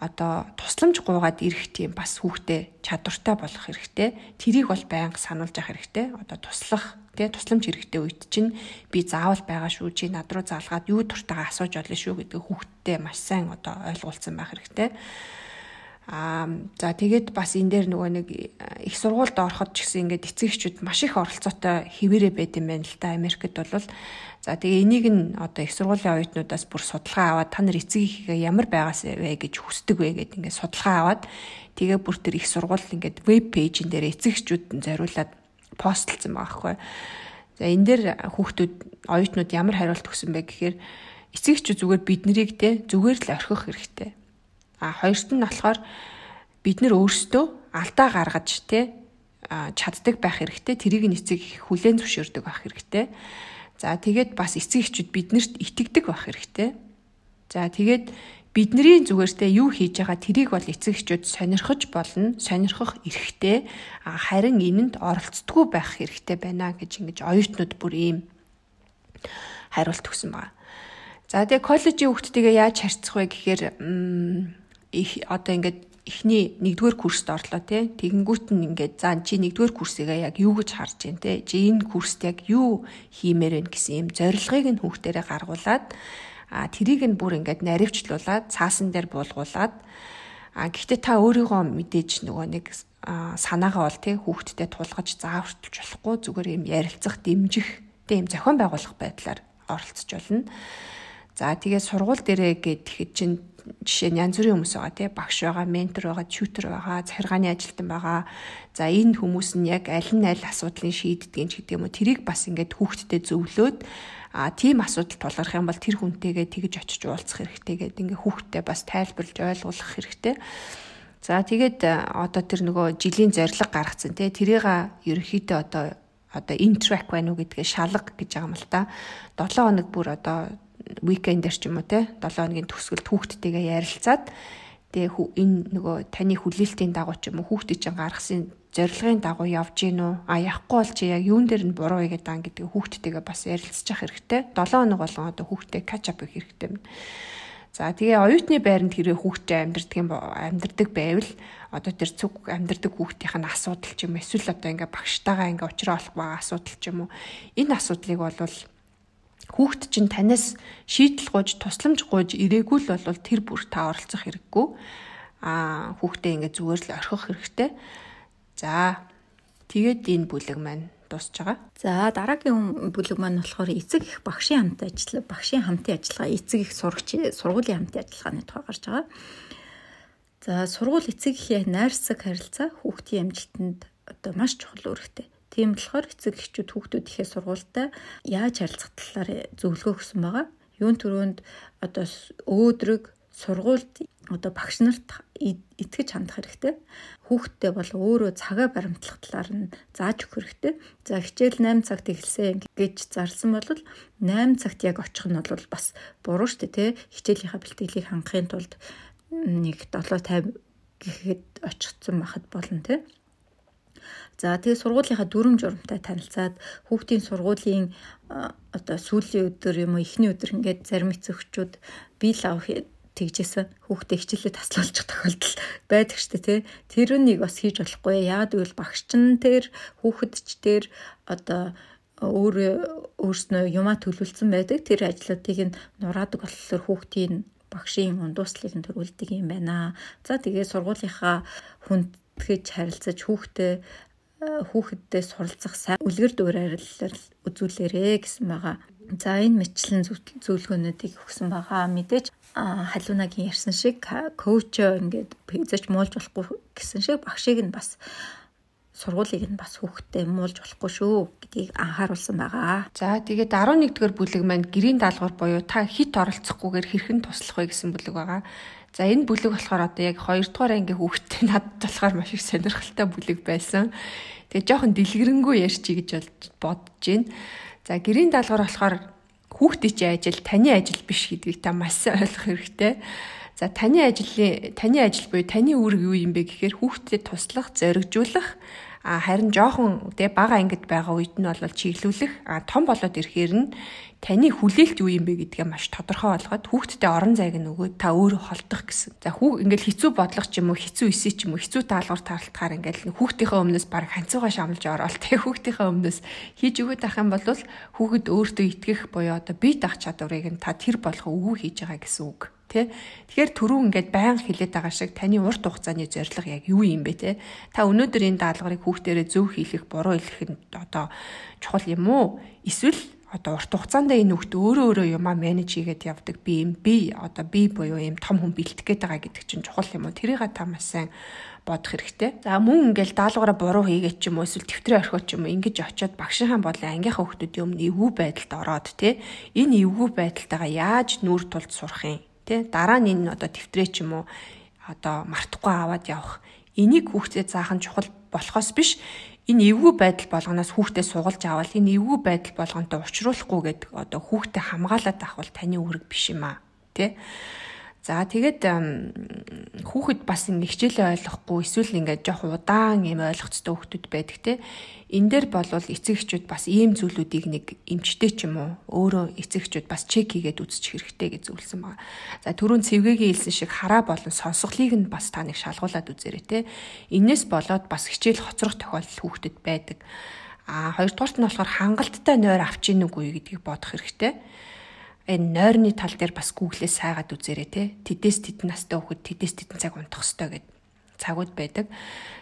одоо тусламж гуугаад ирэх тийм бас хүүхдээ чадвартай болох хэрэгтэй. Тэрийг бол байнга сануулж явах хэрэгтэй. Одоо туслах тий тусламж хэрэгтэй үед чинь би заавал байгаа шүү чи над руу заалгаад юу дуртайгаа асууж олно шүү гэдэг хүүхдтэй маш сайн одоо ойлгуулсан байх хэрэгтэй. Аа за тэгээд бас энэ дээр нөгөө нэг их сургуульд ороход ч гэсэн ингээд эцэг эхчүүд маш их оролцоотой хിവэрэ байд юм байна л да Америкт бол За тэгээ энийг нь одоо их сургуулийн оюутнуудаас бүр судалгаа аваад та нар эцэг ихээ ямар байгаас вэ гэж хүсдэг вэ гэдээ ингээд судалгаа аваад тэгээ бүр тэр их сургууль ингээд веб пэйжин дээр эцэгчүүд нь зориулаад постлцсан байгаа хгүй. За энэ дээр хүүхдүүд оюутнууд ямар хариулт өгсөн бэ гэхээр эцэгчүүд зүгээр бид нарыг те зүгээр л орхих хэрэгтэй. А хоёрт нь болохоор бид нар өөрсдөө алдаа гаргаж те чаддаг байх хэрэгтэй. Тэрийг нь эцэг хүлээн зөвшөөрдөг байх хэрэгтэй. За тэгээд бас эцэг эхчүүд биднэрт итгэдэг байх хэрэгтэй. За тэгээд бидний зүгээртэй юу хийж байгаа тэрийг бол эцэг эхчүүд сонирхож болно, сонирхох эрхтэй. Харин энэнд оролцдоггүй байх хэрэгтэй байна гэж ингэж оюутнууд бүр ийм хариулт өгсөн байна. За тэгээ коллежийн хүүхдтэйгээ яаж харьцах вэ гэхээр их одоо ингээд эхний нэгдүгээр курст орлоо те тэгэнгүүт нь ингээд за чи нэгдүгээр курсыгаа яг юу гэж харж байна те чи энэ курст яг юу хиймээр байна гэсэн юм зорилгыг нь хүүхдэрээ гаргуулад а тэрийг нь бүр ингээд наривчлуулаад цаасан дээр буулгуулад а гэхдээ та өөрийгөө мэдээж нөгөө нэг санаагаа бол те хүүхдтэд тулгаж зааварчилж болохгүй зүгээр юм ярилцах дэмжих те юм зохион байгуулах байдлаар оролцож болно. За тэгээ сургууль дээрээ гэхэд чинь жишээ нь янз бүрийн хүмүүс байгаа тий багш байгаа, ментор байгаа, тьютер байгаа, захиргааны ажилтан байгаа. За энэ хүмүүс нь яг аль нь аль асуудлыг шийддэг ч гэдэг юм уу тэрийг бас ингээд хүүхдэд зөвлөөд а тийм асуудал тулгарх юм бол тэр хүнтэйгээ тэгж очиж уулзах хэрэгтэй гэдэг ингээ хүүхдэд бас тайлбарлаж ойлгуулах хэрэгтэй. За тэгээд одоо тэр нөгөө жилийн зорилго гаргацсан тий тэрийг ерөөхдөө одоо одоо интрак байна уу гэдгээ шалга гэж байгаа юм л та. 7 хоног бүр одоо уикендэр ч юм уу те 7 хоногийн төгсгөлд хүүхдтэйгээ ярилцаад тэгээ энэ нөгөө таны хүлээлтийн дагуу ч юм уу хүүхдээ чинь гаргасан зорилгын дагуу явж гин үү а явахгүй бол чи яг юун дээр нь буруу игээд дан гэдэг хүүхдтэйгээ бас ярилцчих хэрэгтэй 7 хоног болгон одоо хүүхдээ кач ап хийх хэрэгтэй юм. За тэгээ оюутны байранд хэрэг хүүхдээ амьдардаг юм амьдардаг байвал одоо тэр цуг амьдардаг хүүхдийнх нь асуудал ч юм эсвэл одоо ингээ багштайгаа ингээ уулзраа олох байгаа асуудал ч юм уу энэ асуудлыг болвол Хүүхд чинь танаас шийдэл гуйж тусламж гуйж ирээгүй л бол тэр бүр та оролцох хэрэггүй. Аа хүүхдээ ингээд зүгээр л орхих хэрэгтэй. За тэгээд энэ бүлэг маань дуусж байгаа. За дараагийн бүлэг маань болохоор эцэг их багшийн хамт ажиллаа, багшийн хамтын ажиллагаа, эцэг их сурагч сургуулийн хамтын ажиллагааны тухай гарч байгаа. За сургууль эцэг их найрсаг харилцаа хүүхдийн амжилтанд одоо маш чухал үүрэгтэй. Тийм болохоор эцэг эхчүүд хүүхдүүд ихээ сургуультай яаж харилцах талаар зөвлөгөө өгсөн байгаа. Юун төрөнд одоо өөдрөг сургуульд одоо багш нарт итгэж хандах хэрэгтэй. Хүүхдтэй бол өөрөө цагаа баримтлах талаар нь зааж өгөх хэрэгтэй. За хичээл 8 цагт эхэлсэн гэж зарласан бол 8 цагт яг очих нь бол бас буруу шүү дээ, тэ? Хичээлийнхаа бэлтгэлийг хангахын тулд нэг 7:50 гэхэд очихсан байхад болно, тэ? За тэгээ сургуулийнхаа дүрм журамтай танилцаад хүүхдийн сургуулийн одоо сүүлийн өдөр юм уу эхний өдөр ингээд зарим эцэгчүүд бие лав тэгжсэн хүүхдээ хичээлээ таслуулчих тохиолдол байдаг штэ тий. Тэр үнийг бас хийж болохгүй. Яагаад гэвэл багш нь тэр хүүхэд ч тэр одоо өөр өөрснөө юмаа төлөвлөсөн байдаг. Тэр ажлуудыг нь нураадаг болохоор хүүхдийн багшийн ундууслыг нь төрүүлдэг юм байна. За тэгээ сургуулийнхаа хүндтгэж харилцаж хүүхдээ хүүхэддээ суралцах сайн үлгэр дуурайр үзүүлээрэ гэсэн байгаа. За энэ мэтлэн зөвлөгөөнүүдийг өгсөн байгаа. Мэдээж халуунагийн ярьсан шиг коуч ингээд пэйзэж муулж болохгүй гэсэн шиг багшийг нь бас сургуулийг нь бас хүүхдтэй муулж болохгүй шүү гэдгийг анхааруулсан байгаа. За тэгээд 11-р бүлэг маань гэрийн даалгавар буюу та хит оролцохгүйгээр хэрхэн туслах вэ гэсэн бүлэг байгаа. За энэ бүлэг болохоор одоо яг 2 дугаар ангийн хүүхдтэй надад болохоор маш их сонирхолтой бүлэг байсан. Тэгээ жоохон дэлгэрэнгүй ярьчий гэж бодож байна. За гэрийн даалгавар болохоор хүүхдийн ажил таны ажил биш гэдгийг та маш сайн ойлгох хэрэгтэй. За таны ажлын таны ажил буюу таны үүрэг юу юм бэ гэхээр хүүхдэд туслах, зоригжуулах харин жоохон тэ бага ангид байгаа үед нь бол чиглүүлэх том болоод ирэхээр нь таны хүлээлт юу юм бэ гэдгээ маш тодорхой болгоод хүүхдтэй орон зайг нь өгөөд та өөрөө холдох гэсэн. За хүүг ингээл хэцүү бодлого ч юм уу хэцүү эсэ ч юм уу хэцүү даалгавар таалтахаар ингээл хүүхдийнхээ өмнөөс баг ханцуугаа шамлж ороод тэг хүүхдийнхээ өмнөөс хийж өгöd ах юм бол хүүхэд өөртөө итгэх буюу одоо бие даах чадварыг нь та тэр болгоо өвөө хийж байгаа гэсэн үг Тэ? Тэгэхээр түрүү ингээд байнга хилээд байгаа шиг таны урт хугацааны зорилго яг юу юм бэ те? Та өнөөдөр энэ даалгаврыг хүүхдэрээ зөв хийх, буруу хийх нь одоо чухал юм уу? Эсвэл одоо урт хугацаанд энэ хүүхд өөрөө өөрөө юмаа менеж хийгээд явдаг би юм би одоо би буюу юм том хүн бэлтгэх гээд байгаа гэдэг чинь чухал юм уу? Тэрийг та маш сайн бодох хэрэгтэй. За мөн ингээл даалгавраа буруу хийгээд ч юм уу эсвэл тэмдрээ орхиод ч юм уу ингэж очиод багшийн болон ангийнхаа хүүхдүүд юм эвгүй байдалд ороод те энэ эвгүй байдалтайгаа яаж нүүр тулд сурах юм? Тэ дараа нь энэ одоо тэмдрээ ч юм уу? Одоо мартахгүй аваад явах. Энийг хүүхдэд заах нь чухал болохоос биш. Энэ эвгүй байдал болгоноос хүүхдээ сугалж аваад энэ эвгүй байдал болгонтой уулзруулахгүй гэдэг одоо хүүхдээ хамгаалаад авах бол таны үүрэг биш юм аа тий За тэгээд хүүхэд бас ингэ хичээлээ ойлгохгүй эсвэл ингээд жоох удаан юм ойлгоцтой хүүхдүүд байдаг те. Энэ дээр болвол эцэг эхчүүд бас ийм зүйлүүдийг нэг эмчтэй ч юм уу өөрөө эцэг эхчүүд бас чек хийгээд үзчих хэрэгтэй гэж зөвлөсөн байна. За түрүүн цэвгээгийн хэлсэн шиг хараа болон сонсголыг нь бас та нэг шалгуулад үзээрэй те. Иннээс болоод бас хичээл хоцрох тохиолдол хүүхдэд байдаг. А хоёрдугаарт нь болохоор хангалттай нойр авч ийн үгүй гэдгийг бодох хэрэгтэй энэ нойрны тал дээр бас гуглээс сайгаад үзээрэй те. Тэдээс тэдэн настай хүүхэд тэдээс тэдэн цаг унтах ёстой гэд цагууд байдаг.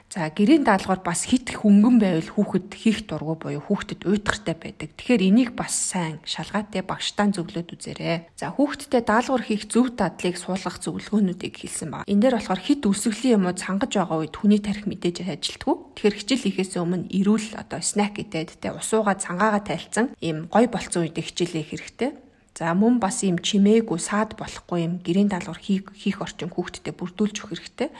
За гэрийн даалгавар бас хит хөнгөн байвал хүүхэд хийх дургу буюу хүүхдэд уйтгартай байдаг. Тэгэхээр энийг бас сайн шалгаатай багштаан зөвлөд үзээрэй. За хүүхдэдээ даалгавар хийх зөв дадлыг суулгах зөвлөгөөнүүдийг хэлсэн байна. Энэ дээр болохоор хит өсвөлийн юм уу цангаж байгаа үед хүний тарих мэдээж ажилтгүй. Тэгэхээр хичээл хийхээс өмнө эрүүл одоо снэк гэдэг те усууга цангаагаа тайлцсан ийм гой болцсон үед хичээлээ хэрэгтэй. За мөн бас юм чимээгүй саад болохгүй юм гэрийн даалгавар хийх орчин хүүхдэд бүрдүүлж өгөх хэрэгтэй.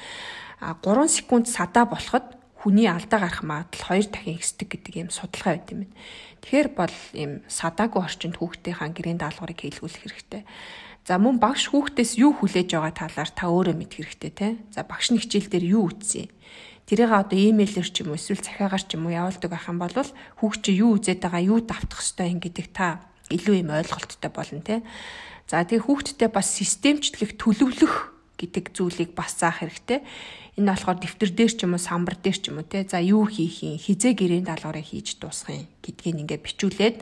А 3 секунд садаа болоход хүний алдаа гарах магадлал 2 дахин ихсдэг гэдэг юм судалгаа байт юм байна. Тэгэхээр бол юм садаагүй орчинд хүүхдийнхаа гэрийн даалгаврыг хийлгүүлэх хэрэгтэй. За мөн багш хүүхдээс юу хүлээж байгаа талаар та өөрөө мэдэх хэрэгтэй те. За багш нь хичээл дээр юу үтсэн тэрийг одоо имэйлэр ч юм уу эсвэл захиагаар ч юм уу явуулдаг байх юм бол хүүхд чи юу үзээд байгаа юу давтах хэвээр юм гэдэг та илүү юм ойлголттой болно те. За тэгээ хүүхдтэй бас системчлэх төлөвлөх гэдэг зүйлийг бас заах хэрэгтэй. Энэ болохоор дэвтэр дээр ч юм уу самбар дээр ч юм уу те. За юу хийх юм, хизээ гэрийн даалгаврыг хийж дуусгах юм гэдгийг ингээд бичүүлээд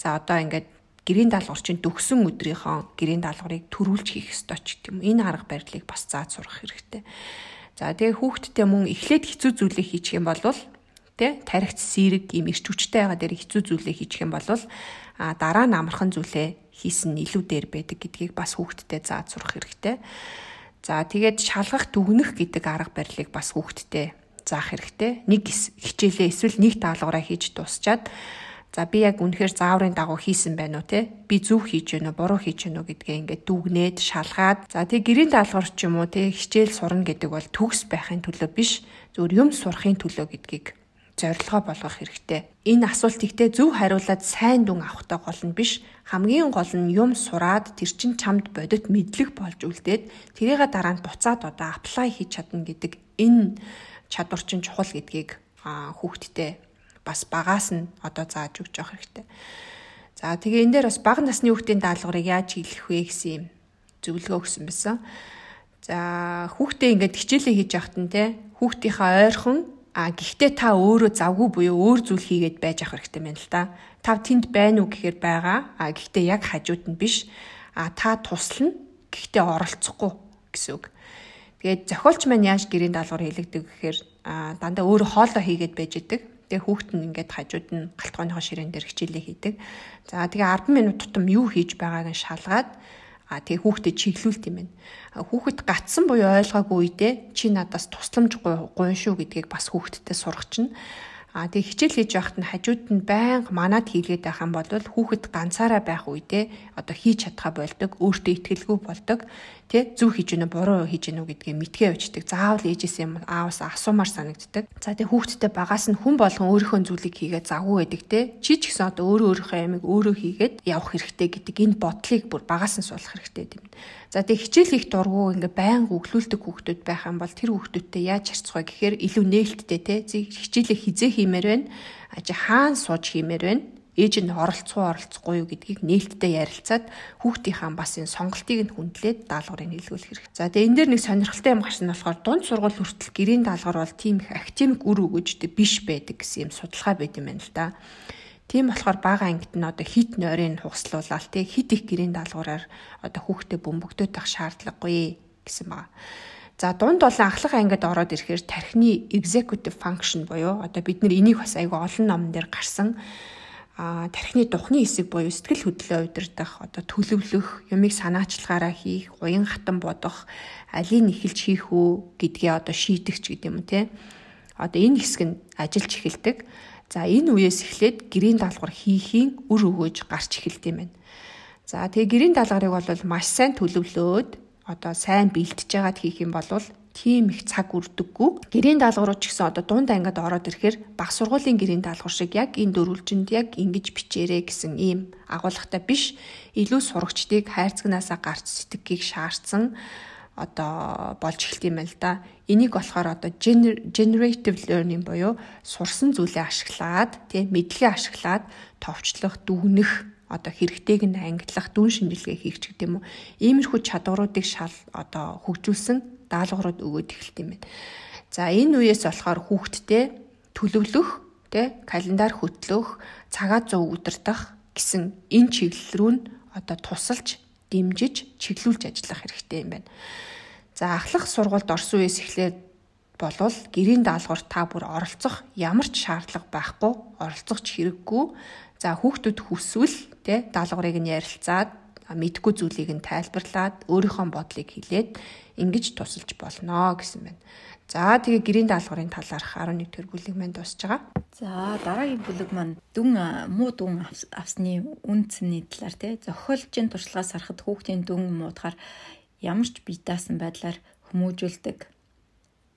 за одоо ингээд гэрийн даалгавар чинь төгсөн өдрийнхөө гэрийн даалгаврыг төрүүлж хийх ёстой ч гэдэг юм. Энэ арга барилыг бас зааж сурах хэрэгтэй. За тэгээ хүүхдтэй мөн эхлээд хэцүү зүйлээ хийчих юм бол тэ тарихт сэрэг юм ирч хүчтэй байгаа дээр хэцүү зүйлээ хийчих юм бол а дараа нь амархан зүйлээ хийсэн илүү дээр байдаг гэдгийг бас хүүхдтэд зааж сурах хэрэгтэй. За тэгээд шалгах дүгнэх гэдэг арга барилыг бас хүүхдтэд заах хэрэгтэй. Нэг хичээлээ эсвэл нэг даалгавраа хийж дуусчаад за би яг үнэхээр зааврын дагуу хийсэн байна уу те би зөв хийж гэнэ буруу хийж гэнэ гэдгээ ингээд дүгнээд шалгаад за тэг гэрийн даалгавар ч юм уу те хичээл сурна гэдэг бол төгс байхын төлөө биш зөвөр юм сурахын төлөө гэдгийг зорилгоо болгох хэрэгтэй. Энэ асуултыг те зөв хариулаад сайн дүн авахтай гол нь биш хамгийн гол нь юм сураад тэр чин чамд бодит мэдлэг болж үлдээд тэрийг дараа нь буцаад одоо аплай хийж чадна гэдэг энэ чадвар чинь чухал гэдгийг хүүхдтэй бас багаас нь одоо зааж өгч явах хэрэгтэй. За тэгээ энэ дээр бас бага насны хүүхдийн даалгаврыг яаж хийх вэ гэсэн юм зөвлөгөө өгсөн байсан. За хүүхдээ ингээд хичээлээ хийж явахт нь те хүүхдийнхаа ойрхон А гэхдээ та өөрөө завгүй буюу өөр зүйл хийгээд байж ах хэрэгтэй байна л да. Та тэнд байна уу гэхээр байгаа. А гэхдээ яг хажууд нь биш. А та туслана. гэхдээ оролцохгүй гэсэн үг. Тэгээд зохиолч маань яаж гэрийн даалгавар хийлэгдэг гэхээр дандаа өөрөө хоолоо хийгээд байж идэг. Тэгээ хүүхэд нь ингээд хажууд нь галтгооныхоо ширээн дээр хичээлээ хийдэг. За тэгээ 10 минут тутам юу хийж байгааг нь шалгаад а тэгээ хүүхдэд чиглүүлт юм байна. Хүүхэд гатсан буюу ойлгоогүй үедээ чи надаас тусламж гуйн шүү гэдгийг бас хүүхдэдээ сурах чинь А тэг хичээл хийж байхад нь хажууд нь байнга манад хийлгээд байх юм бол хүүхэд ганцаараа байх үедээ одоо хийж чадхаа болдог, өөртөө ихтгэлгүй болдог. Тэ зөв хийж гэнэ буруу хийж гэнэ гэдгийг мэдгээ явждаг. Заавал ээжээс юм ааваас асуумаар санагддаг. За тэг хүүхдтэй багаас нь хүн болгон өөрийнхөө зүйлийг хийгээд завгүй байдаг те. Чи ч гэсэн одоо өөрөө өөрийнхөө ямиг өөрөө хийгээд явах хэрэгтэй гэдэг энэ бодлыг бүр багаас нь суулгах хэрэгтэй юм. За тэг хичээл хийх дургу ингээ байнга өглүүлдэг хүүхдүүд байх юм бол тэр хүүхдүүдтэй яаж вэ гэхээр илүү нээлттэй те. Хичээлээ хизээ хиймээр байна. Ачи хаан сууж хиймээр байна ээж нь оролцох оролцохгүй юу гэдгийг нээлттэй ярилцаад хүүхдийнхаа бас энэ сонголтыг нь хүндлээд даалгаврыг нийлгүүлэх хэрэг. За тэгээ энэ дээр нэг сонирхолтой юм гарсан нь болохоор дунд сургууль хүртэл гэрийн даалгавар бол тийм их академик үр өгөөжтэй биш байдаг гэсэн юм судалгаа байт юм байна л да. Тийм болохоор бага ангид нь одоо хит нойрыг хугслуулаад тий хит их гэрийн даалгавраар одоо хүүхдэд бөмбөгдөж тах шаардлагагүй гэсэн байна. За дунд болон ахлах ангид ороод ирэхээр тархины executive function буюу одоо бид нар энийг бас айгүй олон номон дээр гарсан тархины духны хэсэг буюу сэтгэл хөдлөлөө удирдах одоо төлөвлөх юмыг санаачлагаараа хийх уян хатан бодох алийг эхэлж хийх үү гэдгээ одоо шийдэгч гэдэг юм те? Одоо энэ хэсэг нь ажиллаж эхэлдэг. За энэ үеэс эхлээд гэрийн даалгавар хийхийн үр өгөөж гарч эхэлт юм байна. За тэгээ гэрийн даалгаврыг бол маш сайн төлөвлөөд одоо сайн бэлтэж яагаад хийх юм бол тийм их цаг үрдэггүй. Гэрийн даалгаврууд ч гэсэн одоо дунд ангид ороод ирэхээр баг сургуулийн гэрийн даалгавар шиг яг энэ дөрвөлжинд яг ингэж бичээрэй гэсэн ийм агуулгатай биш. Илүү сурагчдыг хайрцагнаасаа гарч сэтгэгийг шаардсан одоо болж эхэлт юм байна л да. Энийг болохоор одоо generative learning буюу сурсан зүйлээ ашиглаад тийм мэдлэгээ ашиглаад товчлох, дүгнэх одоо хэрэгтэйг нь ангилах, дүн шинжилгээ хийх ч гэдэм үү. Иймэрхүү чадваруудыг шал одоо хөгжүүлсэн даалгаврууд өгөөд эхэлт юм байна. За энэ үеэс болохоор хүүхдтэй төлөвлөх, тэ календар хөтлөх, цагаа зов удирдах гэсэн энэ чиглэл рүү нь одоо тусалж, дэмжиж, чиглүүлж ажиллах хэрэгтэй юм байна. За ахлах сургуульд орсон үеэс эхлээд болвол гэрийн даалгавар та бүр оролцох ямар ч шаардлага байхгүй, оролцох ч хэрэггүй. За хүүхдүүд хүсвэл тэ даалгаврыг нь ярилцаад мэдгүй зүйлийг нь тайлбарлаад өөрийнхөө бодлыг хэлээд ингэж тусалж болно гэсэн байна. За тэгээ гэрийн даалгаврын талаарх 11 төр бүлэг маань дуусж байгаа. За дараагийн бүлэг маань дүн муу дүн авсны үнцний талаар тий зохиолчийн туршлагаас харахад хүүхдийн дүн муудахаар ямар ч бие даасан байдлаар хүмүүжүүлдэг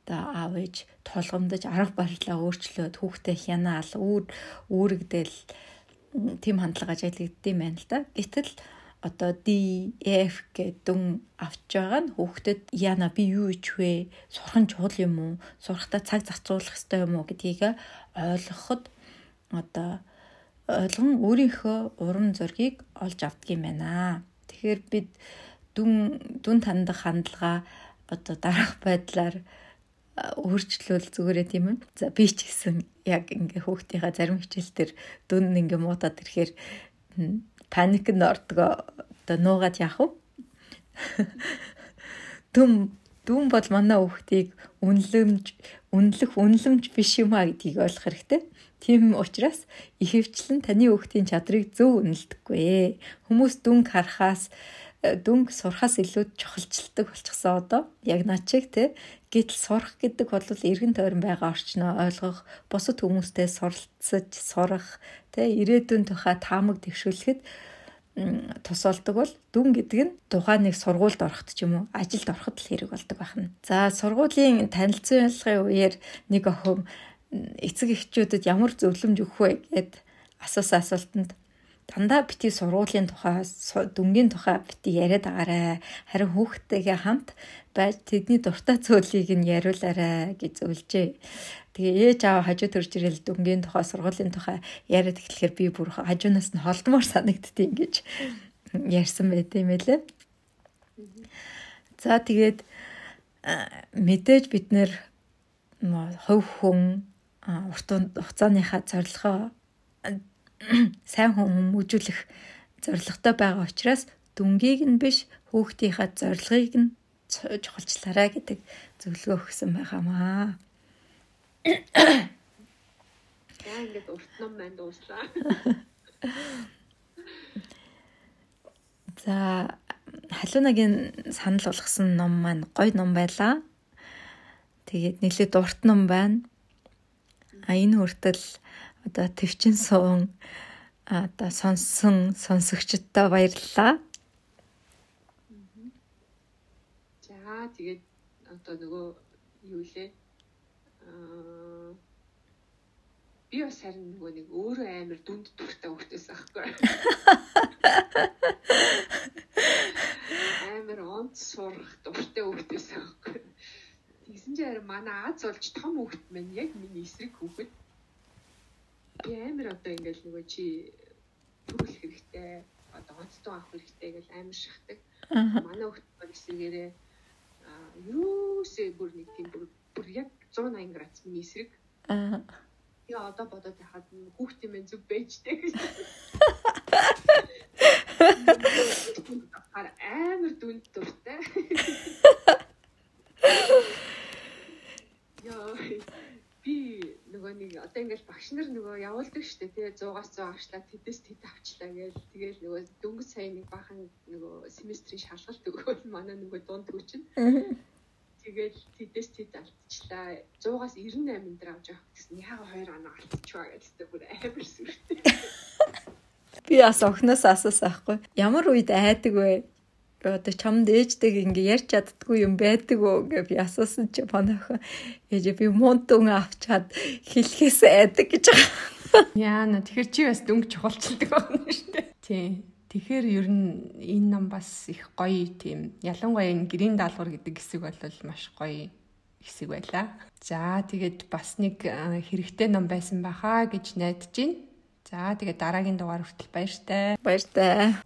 та аав ээж толгомдож арга барилаа өөрчлөөд хүүхдээ хянаал үүр үүрэгдэл тийм хандлага ажиглагдсан байна л да. Гэтэл одоо D, F гэдэг авч байгаа нь хүүхдэд яана би юу ич вэ? Сурах нь чухал юм уу? Сурахтаа цаг зарцуулах хэрэгтэй юм уу гэдгийг ойлгоход одоо ойлгон өөрийнхөө урам зоригийг олж авдгийм байна. Тэгэхээр бид дүн дүн тандах хандлага одоо дараах байдлаар өөрчлөл зүгээрээ тийм үү. За би ч гэсэн яг ингээ хүүхдийнхаа зарим хичээл дээр дүн ингээ муудаад ирэхээр паник нь ордгоо одоо нуугаад яах вэ? Дүм дүн бол манай хүүхдийг үнлэмж үнэлэх үнлэмж биш юм а гэдгийг ойлгох хэрэгтэй. Тийм учраас ихэвчлэн таны хүүхдийн чадрыг зөв үнэлдэггүй. Хүмүүс дүнг харахаас дүнг сурахаас илүү чухалчилдаг болчихсон одоо яг над чиг те гэтэл сурах гэдэг бол эргэн тойрон байгаа орчноо ойлгох бусад хүмүүстэй суралцаж сурах те ирээдүйн тухай таамаг тэгшүүлэхэд тусалдаг бол дүн гэдэг нь тухайн нэг сургуульд ороход ч юм уу ажилд ороход л хэрэг болдог байна. За сургуулийн танилцуулгын үеэр нэг охин эцэг эхчүүдэд ямар зөвлөмж өгөх вэ гэд асуусан асуултанд дандаа бити сургуулийн тухай дүнгийн тухай бити яриад агаарэ. Харин хүүхдтэйгээ хамт байж тэдний дуртай зүйлийг нь яриулаарэ гэж зөвлөжээ. Тэгээ ээж аав хажуу төрж ирэл дүнгийн тухай сургуулийн тухай яриад эхлэхээр би бүр хажуунаас нь холдмоор санагдтiin гэж ярьсан байт юм элэ. За тэгээд мэдээж бид нэр хувь хүн урт хугацааныхаа зорилгоо сайн хүн хүмүүжүүлэх зорилготой байгаа учраас дүнгийг нь биш хүүхдийнхаа зорилгыг нь чухалчлаарай гэдэг зөвлөгөө өгсөн байгаамаа. Яа ингэж урт ном маань дууслаа. За халуунагийн санал болгосон ном маань гоё ном байлаа. Тэгээд нэлээд урт ном байна. А энэ хүртэл одоо төвчин суун одоо сонсон сонсогчдод баярлалаа. За тэгээд одоо нөгөө юу лээ? Аа би бас харин нөгөө нэг өөрөө амар дүнд дүртэй хөлтөөс аахгүй. амар онц сурах дуртай хөлтөөс аахгүй. Тэгсэн чинь харин манай Аз болж том хөлт маань яг миний эсрэг хөлт. Амар одоо ингээл нөгөө чи төрүүлэх хэрэгтэй. Одоо онцтой авах хэрэгтэй гэж амар шахдаг. Манай хөлт бол эсрэгээрээ юусээ бүр нэг тийм бүр яг 180 градус миний эсрэг. Аа яа одоо бодоод байхад хүүхдийн мэн зүг бэжтэй гэж. амар дүнд дуртай. Яа би нөгөө нэг одоо ингээл багш нар нөгөө явуулдаг штэ тий 100-аас 100 авчлаа тэдэс тэд авчлаа гээл тэгэл нөгөө дөнгөж сая нэг бахан нөгөө семестрийн шалгалт өгөөл манай нөгөө дунд хүчин Тэгээд тэдээс тэд алдчихлаа. 100-аас 98 дээр авч явах гэсэн. Яага 2 оноо алдчихваа гэдэгтэй бүр амар сүртэй. Би бас охноос асуусан аахгүй. Ямар үед айдаг вэ? Одоо чамд ээжтэйг ингээ ярьж чаддгүй юм байдаг уу гэж би асуусан чи панахаа. Ээж би муун дүн авчаад хэлхээс айдаг гэж байгаа. Яана тэгэхээр чи бас дүнг чухалчилдаг байна шүү дээ. Тийм. Тэгэхээр ер нь энэ ном бас их гоё тийм ялангуяа энэ гэрийн даалгавар гэдэг хэсэг бол маш гоё хэсэг байлаа. За тэгээд бас нэг хэрэгтэй ном байсан баха гэж найдаж байна. За тэгээд дараагийн дугаар хүртэл баяртай. Баяртай.